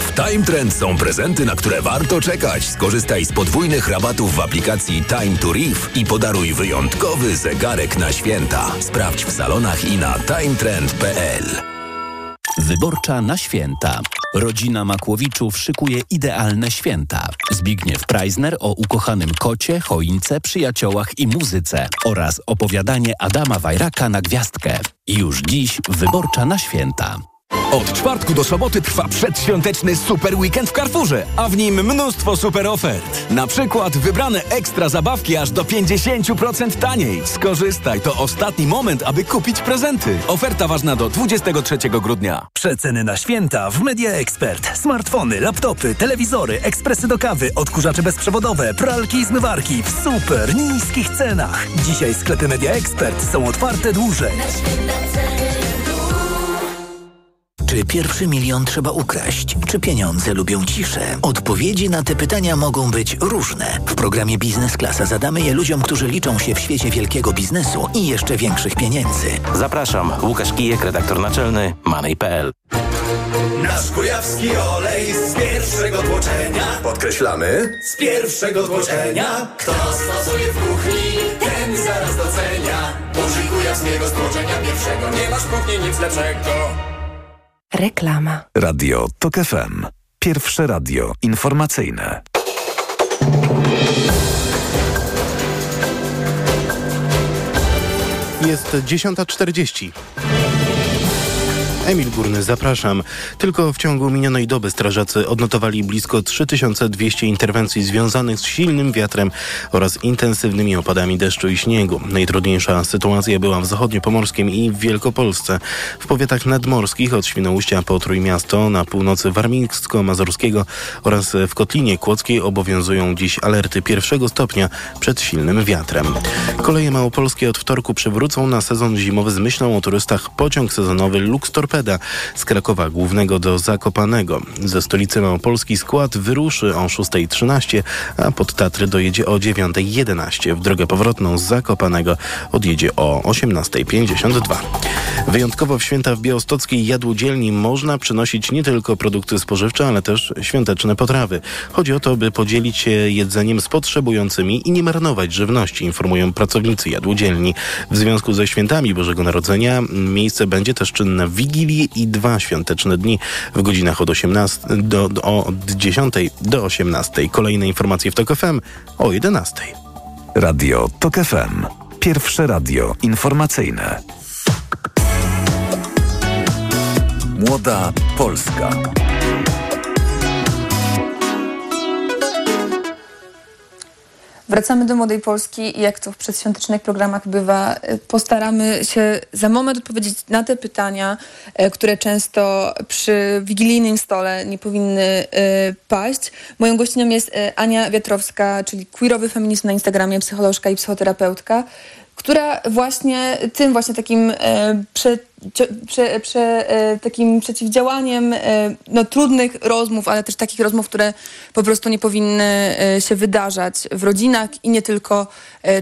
W Time Trend są prezenty, na które warto czekać. Skorzystaj z podwójnych rabatów w aplikacji Time to Reef i podaruj wyjątkowy zegarek na święta. Sprawdź w salonach i na timetrend.pl. Wyborcza na święta. Rodzina Makłowiczów szykuje idealne święta. Zbigniew Preisner o ukochanym kocie, choince, przyjaciołach i muzyce oraz opowiadanie Adama Wajraka na gwiazdkę. Już dziś Wyborcza na święta. Od czwartku do soboty trwa przedświąteczny super weekend w Carrefourze, a w nim mnóstwo super ofert. Na przykład wybrane ekstra zabawki aż do 50% taniej. Skorzystaj, to ostatni moment, aby kupić prezenty. Oferta ważna do 23 grudnia. Przeceny na święta w Media Expert. Smartfony, laptopy, telewizory, ekspresy do kawy, odkurzacze bezprzewodowe, pralki i zmywarki w super niskich cenach. Dzisiaj sklepy Media Expert są otwarte dłużej. Czy pierwszy milion trzeba ukraść? Czy pieniądze lubią ciszę? Odpowiedzi na te pytania mogą być różne. W programie Biznes Klasa zadamy je ludziom, którzy liczą się w świecie wielkiego biznesu i jeszcze większych pieniędzy. Zapraszam, Łukasz Kijek, redaktor naczelny Money.pl. Nasz kujawski olej z pierwszego tłoczenia. Podkreślamy. Z pierwszego tłoczenia. Kto stosuje w kuchni, ten zaraz docenia. Użyj kujawskiego stłoczenia pierwszego. Nie masz w kuchni nic lepszego. Reklama. Radio TOK FM. Pierwsze radio informacyjne. Jest 10.40. Emil Górny, zapraszam. Tylko w ciągu minionej doby strażacy odnotowali blisko 3200 interwencji związanych z silnym wiatrem oraz intensywnymi opadami deszczu i śniegu. Najtrudniejsza sytuacja była w zachodniopomorskim i w Wielkopolsce. W powiatach nadmorskich od Świnoujścia po Trójmiasto na północy warmińsko-mazurskiego oraz w Kotlinie Kłodzkiej obowiązują dziś alerty pierwszego stopnia przed silnym wiatrem. Koleje małopolskie od wtorku przywrócą na sezon zimowy z myślą o turystach pociąg sezonowy Lux Torpeda z Krakowa Głównego do Zakopanego. Ze stolicy Małopolski skład wyruszy o 6.13, a pod Tatry dojedzie o 9.11. W drogę powrotną z Zakopanego odjedzie o 18.52. Wyjątkowo w święta w Białostockiej jadłodzielni można przynosić nie tylko produkty spożywcze, ale też świąteczne potrawy. Chodzi o to, by podzielić się jedzeniem z potrzebującymi i nie marnować żywności, informują pracownicy jadłodzielni. W związku ze świętami Bożego Narodzenia miejsce będzie też czynne w Wigilii i dwa świąteczne dni w godzinach od 18 do, do, od 10 do 18. Kolejne informacje w TOK FM o 11. Radio TOK FM. Pierwsze radio informacyjne. Młoda Polska. Wracamy do Młodej Polski i jak to w przedświątecznych programach bywa, postaramy się za moment odpowiedzieć na te pytania, które często przy wigilijnym stole nie powinny paść. Moją gościnią jest Ania Wiatrowska, czyli queerowy feminizm na Instagramie, psycholożka i psychoterapeutka, która właśnie tym właśnie takim e, prze, prze, prze, e, takim przeciwdziałaniem e, no, trudnych rozmów, ale też takich rozmów, które po prostu nie powinny się wydarzać w rodzinach i nie tylko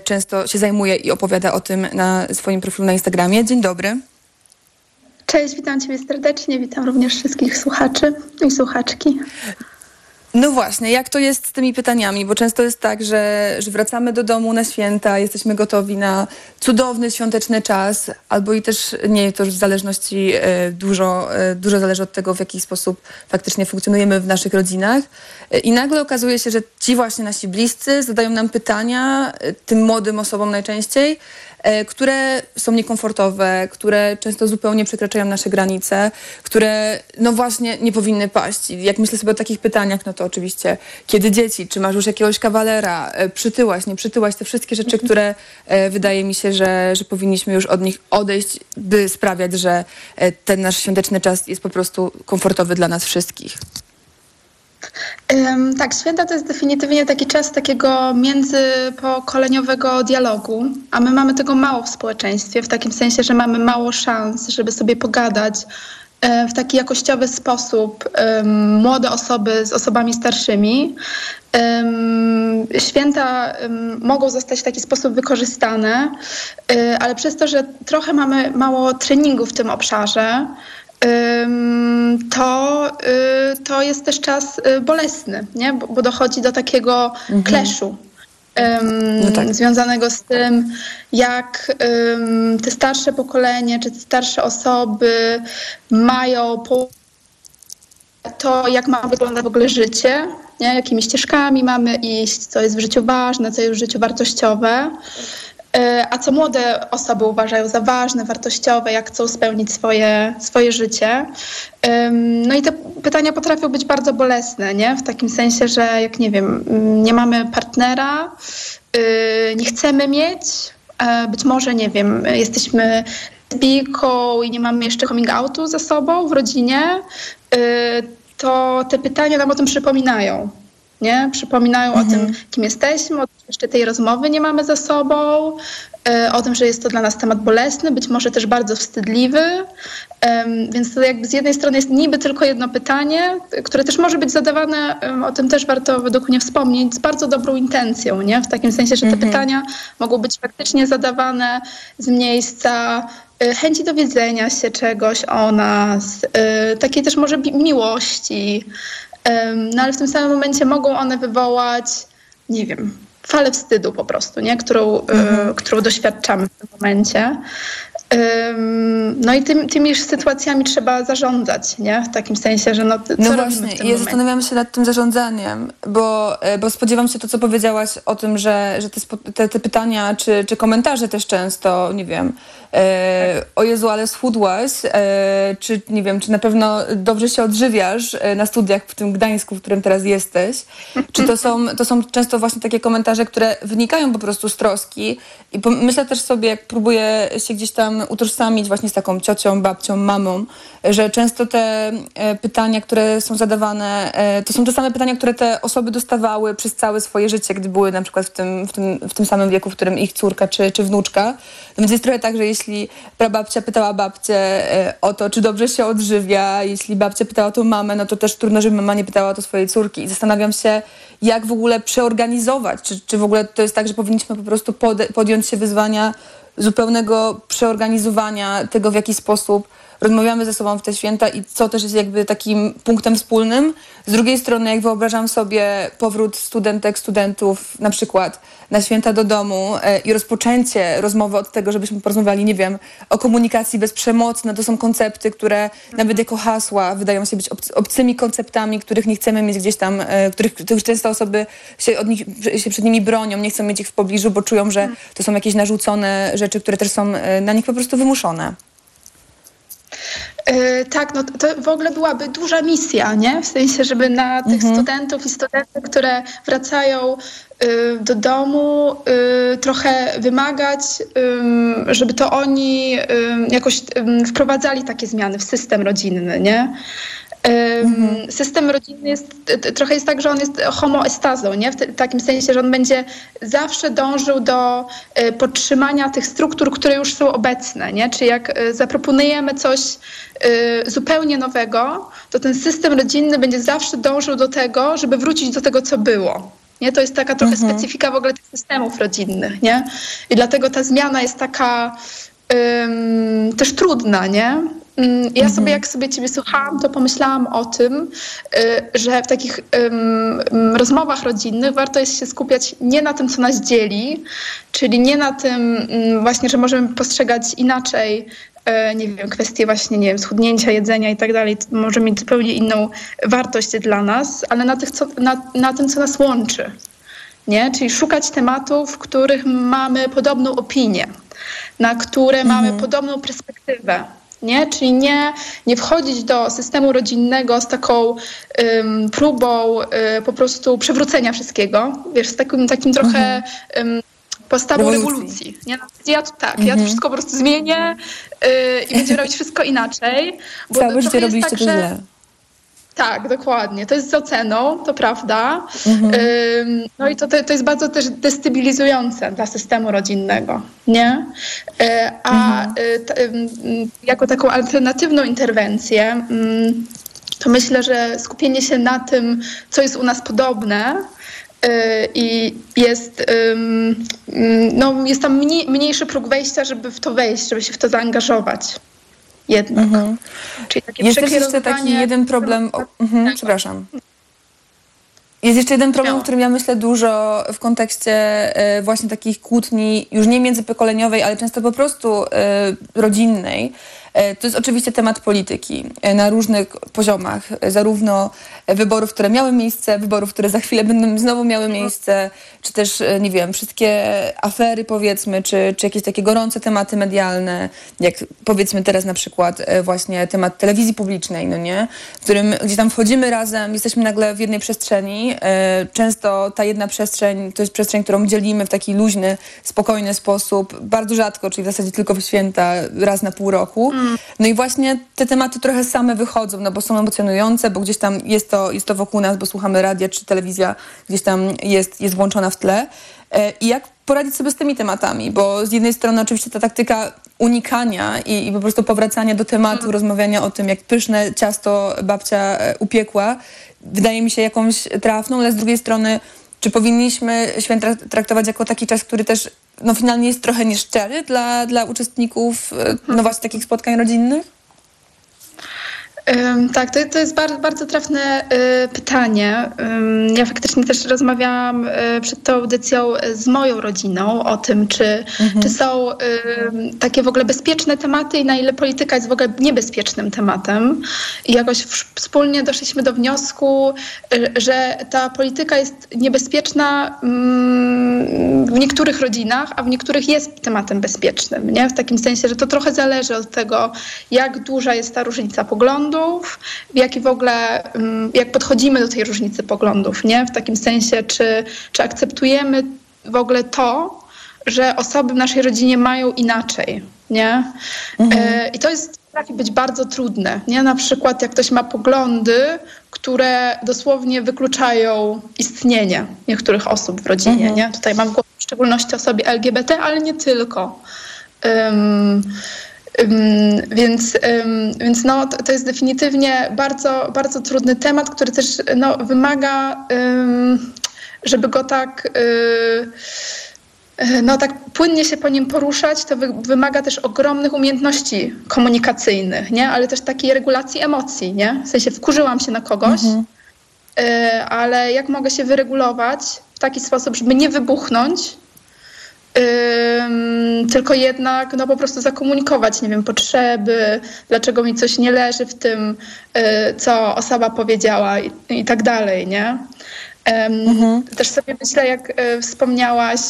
często się zajmuje i opowiada o tym na swoim profilu na Instagramie. Dzień dobry. Cześć, witam Ciebie serdecznie, witam również wszystkich słuchaczy i słuchaczki. No właśnie, jak to jest z tymi pytaniami? Bo często jest tak, że, że wracamy do domu na święta, jesteśmy gotowi na cudowny świąteczny czas, albo i też nie, to już w zależności e, dużo, e, dużo zależy od tego, w jaki sposób faktycznie funkcjonujemy w naszych rodzinach. E, I nagle okazuje się, że ci właśnie nasi bliscy zadają nam pytania, tym młodym osobom najczęściej, które są niekomfortowe, które często zupełnie przekraczają nasze granice, które no właśnie nie powinny paść. I jak myślę sobie o takich pytaniach, no to oczywiście kiedy dzieci, czy masz już jakiegoś kawalera, przytyłaś, nie przytyłaś, te wszystkie rzeczy, które wydaje mi się, że, że powinniśmy już od nich odejść, by sprawiać, że ten nasz świąteczny czas jest po prostu komfortowy dla nas wszystkich. Tak, święta to jest definitywnie taki czas takiego międzypokoleniowego dialogu, a my mamy tego mało w społeczeństwie, w takim sensie, że mamy mało szans, żeby sobie pogadać w taki jakościowy sposób młode osoby z osobami starszymi. Święta mogą zostać w taki sposób wykorzystane, ale przez to, że trochę mamy mało treningu w tym obszarze, to, y, to jest też czas y, bolesny, nie? Bo, bo dochodzi do takiego mhm. kleszu. No tak. związanego z tym, jak te starsze pokolenie, czy te starsze osoby mają to, jak ma wyglądać w ogóle życie, nie? jakimi ścieżkami mamy iść, co jest w życiu ważne, co jest w życiu wartościowe. E, a co młode osoby uważają za ważne, wartościowe, jak chcą spełnić swoje, swoje życie. No i te pytania potrafią być bardzo bolesne, nie? W takim sensie, że jak nie wiem, nie mamy partnera, y, nie chcemy mieć, być może, nie wiem, jesteśmy lesbijką i nie mamy jeszcze coming outu ze sobą w rodzinie, y, to te pytania nam o tym przypominają nie? Przypominają mhm. o tym, mhm. kim jesteśmy, o tym, że jeszcze tej rozmowy nie mamy za sobą, e, o tym, że jest to dla nas temat bolesny, być może też bardzo wstydliwy. Więc to jakby z jednej strony jest niby tylko jedno pytanie, które też może być zadawane, o tym też warto według mnie wspomnieć, z bardzo dobrą intencją, nie? W takim sensie, że te mhm. pytania mogą być faktycznie zadawane z miejsca e, chęci dowiedzenia się czegoś o nas, e, takiej też może miłości, no ale w tym samym momencie mogą one wywołać, nie wiem, falę wstydu po prostu, nie? Którą, e, mhm. którą doświadczamy w tym momencie. No i tym, tymi sytuacjami trzeba zarządzać, nie? W takim sensie, że no, co no właśnie, ja zastanawiam się nad tym zarządzaniem, bo, e, bo spodziewam się to, co powiedziałaś o tym, że, że te, te, te pytania czy, czy komentarze też często, nie wiem, e, o Jezu, ale schudłaś, e, czy nie wiem, czy na pewno dobrze się odżywiasz e, na studiach w tym Gdańsku, w którym teraz jesteś, czy to są, to są często właśnie takie komentarze, które wynikają po prostu z troski? I myślę też sobie, jak próbuję się gdzieś tam utożsamić właśnie z taką ciocią, babcią, mamą, że często te e, pytania, które są zadawane, e, to są te same pytania, które te osoby dostawały przez całe swoje życie, gdy były na przykład w tym, w tym, w tym samym wieku, w którym ich córka czy, czy wnuczka. No więc jest trochę tak, że jeśli prababcia pytała babcię e, o to, czy dobrze się odżywia, jeśli babcia pytała o to mamę, no to też trudno, żeby mama nie pytała o to swojej córki. I zastanawiam się, jak w ogóle przeorganizować, czy, czy w ogóle to jest tak, że powinniśmy po prostu podjąć się wyzwania zupełnego przeorganizowania tego, w jaki sposób rozmawiamy ze sobą w te święta i co też jest jakby takim punktem wspólnym. Z drugiej strony, jak wyobrażam sobie powrót studentek, studentów na przykład na święta do domu e, i rozpoczęcie rozmowy od tego, żebyśmy porozmawiali, nie wiem, o komunikacji bez przemocy, no to są koncepty, które nawet jako hasła wydają się być obcymi konceptami, których nie chcemy mieć gdzieś tam, e, których, których często osoby się, od nich, się przed nimi bronią, nie chcą mieć ich w pobliżu, bo czują, że to są jakieś narzucone rzeczy, które też są e, na nich po prostu wymuszone. Yy, tak, no to w ogóle byłaby duża misja, nie? W sensie, żeby na tych mhm. studentów i studentów, które wracają yy, do domu, yy, trochę wymagać, żeby to oni jakoś wprowadzali takie zmiany w system rodzinny, nie? Mhm. System rodzinny jest, trochę jest tak, że on jest homoestazą, nie? w takim sensie, że on będzie zawsze dążył do e, podtrzymania tych struktur, które już są obecne. Nie? Czyli jak e, zaproponujemy coś e, zupełnie nowego, to ten system rodzinny będzie zawsze dążył do tego, żeby wrócić do tego, co było. Nie? To jest taka trochę mhm. specyfika w ogóle tych systemów rodzinnych. Nie? I dlatego ta zmiana jest taka też trudna, nie? Mm, ja sobie, mhm. jak sobie ciebie słuchałam, to pomyślałam o tym, y, że w takich rozmowach rodzinnych warto jest się skupiać nie na tym, co nas dzieli, czyli nie na tym um, właśnie, że możemy postrzegać inaczej e, nie wiem, kwestie właśnie, nie wiem, schudnięcia, jedzenia i tak dalej, może mieć zupełnie inną wartość dla nas, ale na, tych, co, na, na tym, co nas łączy. Nie? Czyli szukać tematów, w których mamy podobną opinię, na które mhm. mamy podobną perspektywę nie? Czyli nie, nie wchodzić do systemu rodzinnego z taką um, próbą um, po prostu przywrócenia wszystkiego, wiesz, z takim, takim trochę um, postawą rewolucji. rewolucji nie? Ja tu tak, mhm. ja to wszystko po prostu zmienię yy, i będziemy robić wszystko inaczej. Bo Całe życie robiliście tak, to źle. Tak, dokładnie. To jest z oceną, to prawda. Mhm. No i to, to jest bardzo też destabilizujące dla systemu rodzinnego, nie? E, a mhm. Y, jako taką alternatywną interwencję, to myślę, że skupienie się na tym, co jest u nas podobne, y, i jest, no, jest tam mniejszy próg wejścia, żeby w to wejść, żeby się w to zaangażować jednak. Mhm. Czyli takie Jest jeszcze taki jeden problem. O, mhm, tak. przepraszam. Jest jeszcze jeden problem, o którym ja myślę dużo w kontekście e, właśnie takich kłótni, już nie międzypokoleniowej, ale często po prostu e, rodzinnej. E, to jest oczywiście temat polityki na różnych poziomach, zarówno wyborów, które miały miejsce, wyborów, które za chwilę będą znowu miały miejsce, czy też, nie wiem, wszystkie afery powiedzmy, czy, czy jakieś takie gorące tematy medialne, jak powiedzmy teraz na przykład właśnie temat telewizji publicznej, no nie? W którym gdzieś tam wchodzimy razem, jesteśmy nagle w jednej przestrzeni, E, często ta jedna przestrzeń to jest przestrzeń, którą dzielimy w taki luźny, spokojny sposób, bardzo rzadko, czyli w zasadzie tylko w święta, raz na pół roku. No i właśnie te tematy trochę same wychodzą, no bo są emocjonujące, bo gdzieś tam jest to, jest to wokół nas, bo słuchamy radia czy telewizja gdzieś tam jest, jest włączona w tle. E, I jak poradzić sobie z tymi tematami, bo z jednej strony oczywiście ta taktyka unikania i, i po prostu powracania do tematu, mm. rozmawiania o tym, jak pyszne ciasto babcia e, upiekła, wydaje mi się jakąś trafną, ale z drugiej strony, czy powinniśmy święta traktować jako taki czas, który też no, finalnie jest trochę nieszczery dla, dla uczestników e, no właśnie takich spotkań rodzinnych? Tak, to, to jest bardzo, bardzo trafne y, pytanie. Ja faktycznie też rozmawiałam y, przed tą audycją z moją rodziną o tym, czy, mhm. czy są takie w ogóle bezpieczne tematy i na ile polityka jest w ogóle niebezpiecznym tematem. I jakoś wspólnie doszliśmy do wniosku, y, że ta polityka jest niebezpieczna w niektórych rodzinach, a w niektórych jest tematem bezpiecznym. Nie? W takim sensie, że to trochę zależy od tego, jak duża jest ta różnica poglądu, poglądów, jak i w ogóle, mm, jak podchodzimy do tej różnicy poglądów, nie? W takim sensie, czy, czy akceptujemy w ogóle to, że osoby w naszej rodzinie mają inaczej, nie? Mhm. E, I to jest, potrafi być bardzo trudne, nie? Na przykład jak ktoś ma poglądy, które dosłownie wykluczają istnienie niektórych osób w rodzinie, mhm. nie? Tutaj mam w szczególności osoby LGBT, ale nie tylko. Um, więc, więc no, to jest definitywnie bardzo, bardzo trudny temat, który też no, wymaga, żeby go tak y, no tak płynnie się po nim poruszać, to wymaga też ogromnych umiejętności komunikacyjnych, nie? ale też takiej regulacji emocji. Nie? W sensie wkurzyłam się na kogoś, mhm. Y, ale jak mogę się wyregulować w taki sposób, żeby nie wybuchnąć, tylko jednak no, po prostu zakomunikować, nie wiem, potrzeby, dlaczego mi coś nie leży w tym, y, co osoba powiedziała i, i tak dalej, nie? mhm. Też sobie myślę, jak y, wspomniałaś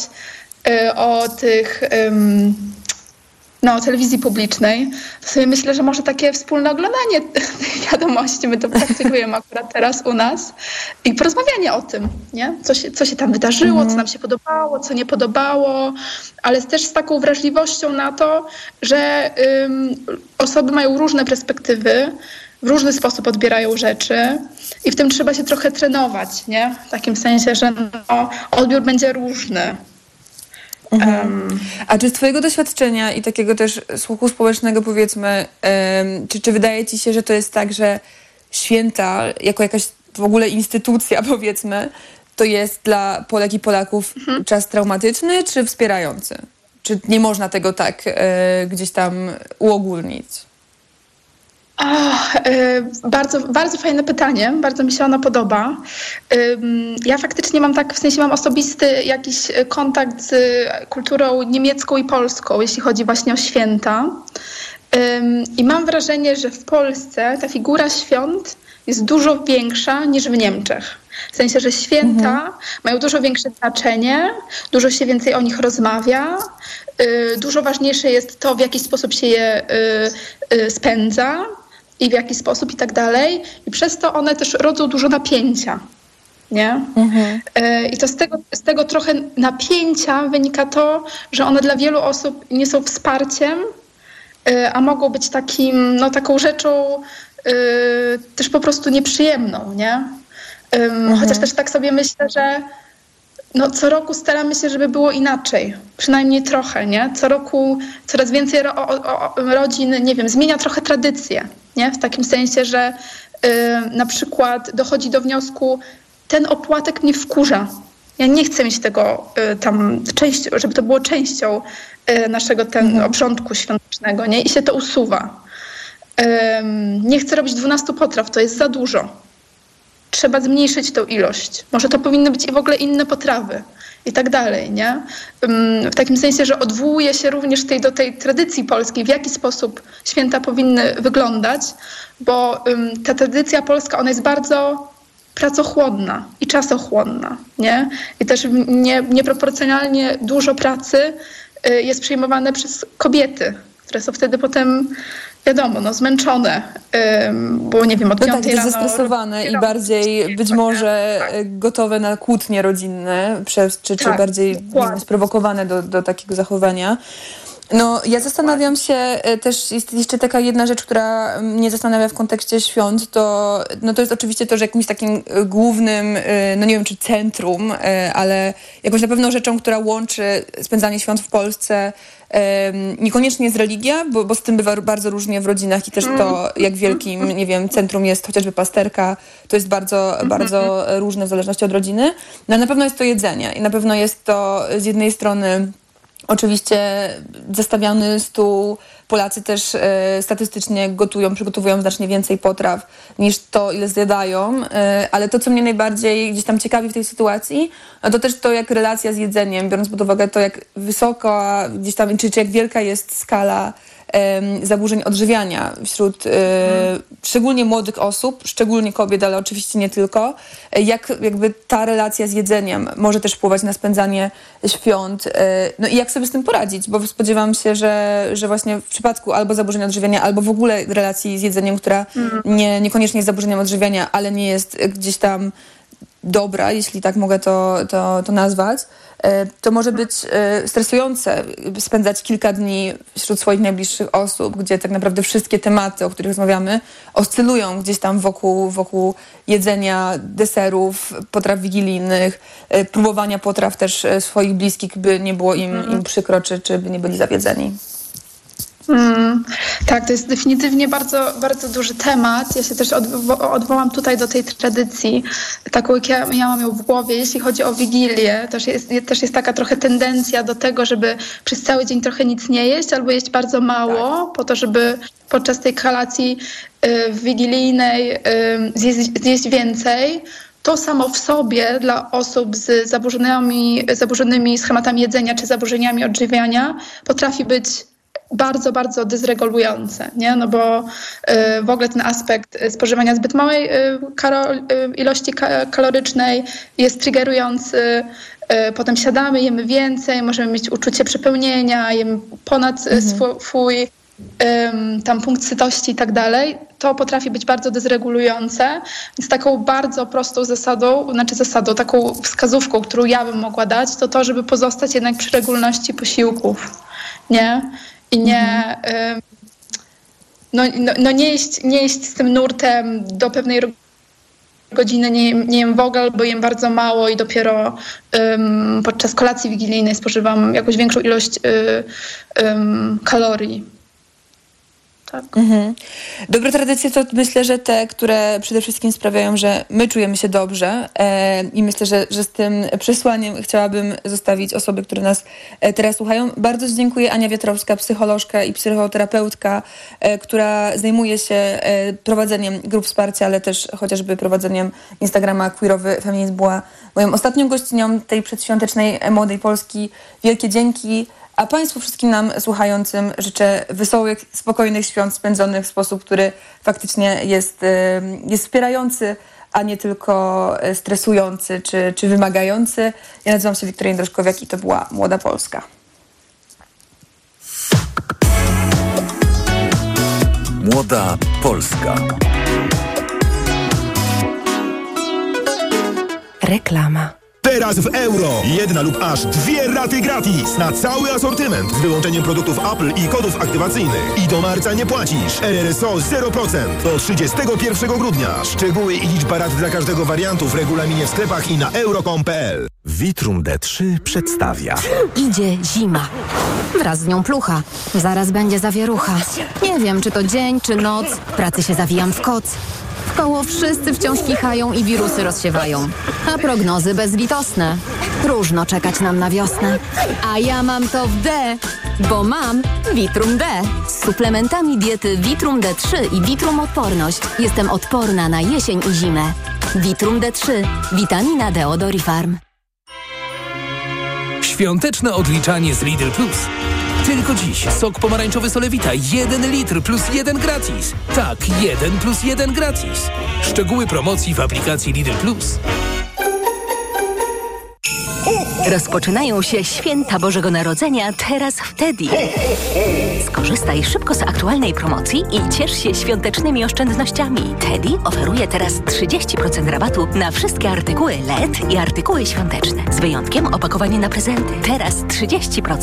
y, o tych no, telewizji publicznej, to sobie myślę, że może takie wspólne oglądanie tych wiadomości, my to praktykujemy akurat teraz u nas i porozmawianie o tym, nie? Co, się, co się tam wydarzyło, mhm. co nam się podobało, co nie podobało, ale też z taką wrażliwością na to, że ym, osoby mają różne perspektywy, w różny sposób odbierają rzeczy i w tym trzeba się trochę trenować, nie? W takim sensie, że no, odbiór będzie różny. Um. A czy z Twojego doświadczenia i takiego też słuchu społecznego powiedzmy, czy, czy wydaje Ci się, że to jest tak, że święta jako jakaś w ogóle instytucja powiedzmy, to jest dla Polek i Polaków mhm. czas traumatyczny czy wspierający? Czy nie można tego tak e, gdzieś tam uogólnić? Oh, bardzo, bardzo fajne pytanie, bardzo mi się ono podoba. Ja faktycznie mam tak, w sensie mam osobisty jakiś kontakt z kulturą niemiecką i polską, jeśli chodzi właśnie o święta. I mam wrażenie, że w Polsce ta figura świąt jest dużo większa niż w Niemczech. W sensie, że święta mhm. mają dużo większe znaczenie, dużo się więcej o nich rozmawia, y, dużo ważniejsze jest to, w jaki sposób się je y, y, spędza i w jaki sposób i tak dalej. I przez to one też rodzą dużo napięcia. Nie? Mhm. E, I to z tego, z tego trochę napięcia wynika to, że one dla wielu osób nie są wsparciem, e, a mogą być takim, no, taką rzeczą e, też po prostu nieprzyjemną. Nie? Mhm. Chociaż też tak sobie myślę, że no, co roku staramy się, żeby było inaczej. Przynajmniej trochę, nie? Co roku coraz więcej ro, o, o, rodzin, nie wiem, zmienia trochę tradycje, nie? W takim sensie, że y, na przykład dochodzi do wniosku, ten opłatek mnie wkurza. Ja nie chcę mieć tego y, tam, część, żeby to było częścią y, naszego ten mhm. obrządku świątecznego, nie? I się to usuwa. nie chcę robić 12 potraw, to jest za dużo trzeba zmniejszyć tą ilość. Może to powinny być i w ogóle inne potrawy i tak dalej, nie? W takim sensie, że odwołuje się również tej, do tej tradycji polskiej, w jaki sposób święta powinny wyglądać, bo ta tradycja polska, ona jest bardzo pracochłonna i czasochłonna, nie? I też nie, nieproporcjonalnie dużo pracy y, jest przejmowane przez kobiety, które są wtedy potem wiadomo, no zmęczone, bo nie wiem, od no tak, rano... zestresowane i bardziej być może tak. E, gotowe na kłótnie rodzinne, przez, czy, tak, czy bardziej wiem, sprowokowane do, do takiego zachowania. No, ja zastanawiam się, e, też jest jeszcze taka jedna rzecz, która mnie zastanawia w kontekście świąt, to, no to jest oczywiście to, że jakimś takim e, głównym, no nie wiem czy centrum, ale jakąś na pewno rzeczą, która łączy spędzanie świąt w Polsce Niekoniecznie jest religia, bo, bo z tym bywa bardzo różnie w rodzinach i też to, jak wielkim, nie wiem, centrum jest chociażby pasterka, to jest bardzo, bardzo różne w zależności od rodziny. No na pewno jest to jedzenie i na pewno jest to z jednej strony Oczywiście zestawiony stół. Polacy też e, statystycznie gotują, przygotowują znacznie więcej potraw niż to, ile zjadają, e, ale to, co mnie najbardziej gdzieś tam ciekawi w tej sytuacji, no to też to, jak relacja z jedzeniem, biorąc pod uwagę to, jak wysoko gdzieś tam, czy, czy jak wielka jest skala zaburzeń odżywiania wśród hmm. szczególnie młodych osób, szczególnie kobiet, ale oczywiście nie tylko. E, jak jakby ta relacja z jedzeniem może też wpływać na spędzanie świąt. E, no i jak sobie z tym poradzić, bo spodziewam się, że, że właśnie w przypadku albo zaburzenia odżywiania, albo w ogóle relacji z jedzeniem, która nie, niekoniecznie jest zaburzeniem odżywiania, ale nie jest gdzieś tam dobra, jeśli tak mogę to, to, to nazwać, e, to może być e, stresujące spędzać kilka dni wśród swoich najbliższych osób, gdzie tak naprawdę wszystkie tematy, o których rozmawiamy, oscylują gdzieś tam wokół, wokół jedzenia, deserów, potraw wigilijnych, e, próbowania potraw też swoich bliskich, by nie było im, im przykro, czy, czy by nie byli zawiedzeni. Mm, tak, to jest definitywnie bardzo, bardzo duży temat. Ja się też odwo odwołam tutaj do tej tradycji, taką jak ja, ja mam ją w głowie, jeśli chodzi o Wigilię. Też jest, też jest taka trochę tendencja do tego, żeby przez cały dzień trochę nic nie jeść albo jeść bardzo mało, tak. po to, żeby podczas tej kolacji y, wigilijnej y, zjeść, zjeść więcej to samo w sobie dla osób z zaburzonymi, zaburzonymi schematami jedzenia czy zaburzeniami odżywiania potrafi być bardzo, bardzo dysregulujące, nie? No bo y, w ogóle ten aspekt spożywania zbyt małej y, y, ilości kalorycznej jest triggerujący. Potem siadamy, jemy więcej, możemy mieć uczucie przepełnienia, jemy ponad mhm. swój tam punkt sytości i tak dalej, to potrafi być bardzo dysregulujące. Więc taką bardzo prostą zasadą, znaczy zasadą, taką wskazówką, którą ja bym mogła dać, to to, żeby pozostać jednak przy regularności posiłków. Nie? I nie, mhm. no, no, no nie, iść, nie iść z tym nurtem do pewnej godziny nie, nie jem w ogóle, bo jem bardzo mało i dopiero um, podczas kolacji wigilijnej spożywam jakąś większą ilość um, kalorii tak. Mhm. Dobre tradycje to myślę, że te, które przede wszystkim sprawiają, że my czujemy się dobrze e, i myślę, że, że z tym przesłaniem chciałabym zostawić osoby, które nas e, teraz słuchają. Bardzo dziękuję Ania Wiatrowska, psycholożka i psychoterapeutka, e, która zajmuje się e, prowadzeniem grup wsparcia, ale też chociażby prowadzeniem Instagrama Queerowy Feminizm była moją ostatnią gościnią tej przedświątecznej Młodej Polski. Wielkie dzięki. A Państwu wszystkim nam słuchającym życzę wesołych, spokojnych świąt spędzonych w sposób, który faktycznie jest, jest wspierający, a nie tylko e, stresujący czy, czy wymagający. Ja nazywam się Wiktoria Jędroszkowiak i to była Młoda Polska. Młoda Polska. Reklama. Teraz w euro. Jedna lub aż dwie raty gratis na cały asortyment z wyłączeniem produktów Apple i kodów aktywacyjnych. I do marca nie płacisz. RRSO 0% do 31 grudnia. Szczegóły i liczba rat dla każdego wariantu w regulaminie w sklepach i na euro.com.pl. Vitrum D3 przedstawia. Idzie zima. Wraz z nią plucha. Zaraz będzie zawierucha. Nie wiem, czy to dzień, czy noc. W pracy się zawijam w koc. W koło wszyscy wciąż kichają i wirusy rozsiewają. A prognozy bezlitosne. Próżno czekać nam na wiosnę. A ja mam to w D, bo mam Vitrum D. Z suplementami diety Vitrum D3 i Vitrum Odporność jestem odporna na jesień i zimę. Vitrum D3. Witamina D od. Świąteczne odliczanie z Lidl Plus. Tylko dziś sok pomarańczowy Solewita 1 litr plus 1 gratis. Tak, 1 plus 1 gratis. Szczegóły promocji w aplikacji Lidl Plus. Rozpoczynają się święta Bożego Narodzenia teraz w Teddy. Skorzystaj szybko z aktualnej promocji i ciesz się świątecznymi oszczędnościami. Teddy oferuje teraz 30% rabatu na wszystkie artykuły LED i artykuły świąteczne. Z wyjątkiem opakowania na prezenty. Teraz 30%.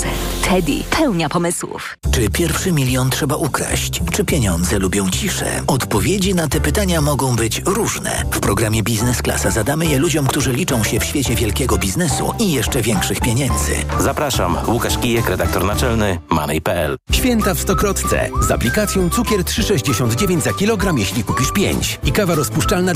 Teddy pełnia pomysłów. Czy pierwszy milion trzeba ukraść? Czy pieniądze lubią ciszę? Odpowiedzi na te pytania mogą być różne. W programie Biznes Klasa zadamy je ludziom, którzy liczą się w świecie wielkiego biznesu i jeszcze jeszcze większych pieniędzy. Zapraszam, Łukasz Kijek, redaktor naczelny Money.pl. Święta w Stokrotce z aplikacją cukier 3,69 za kilogram, jeśli kupisz 5 i kawa rozpuszczalna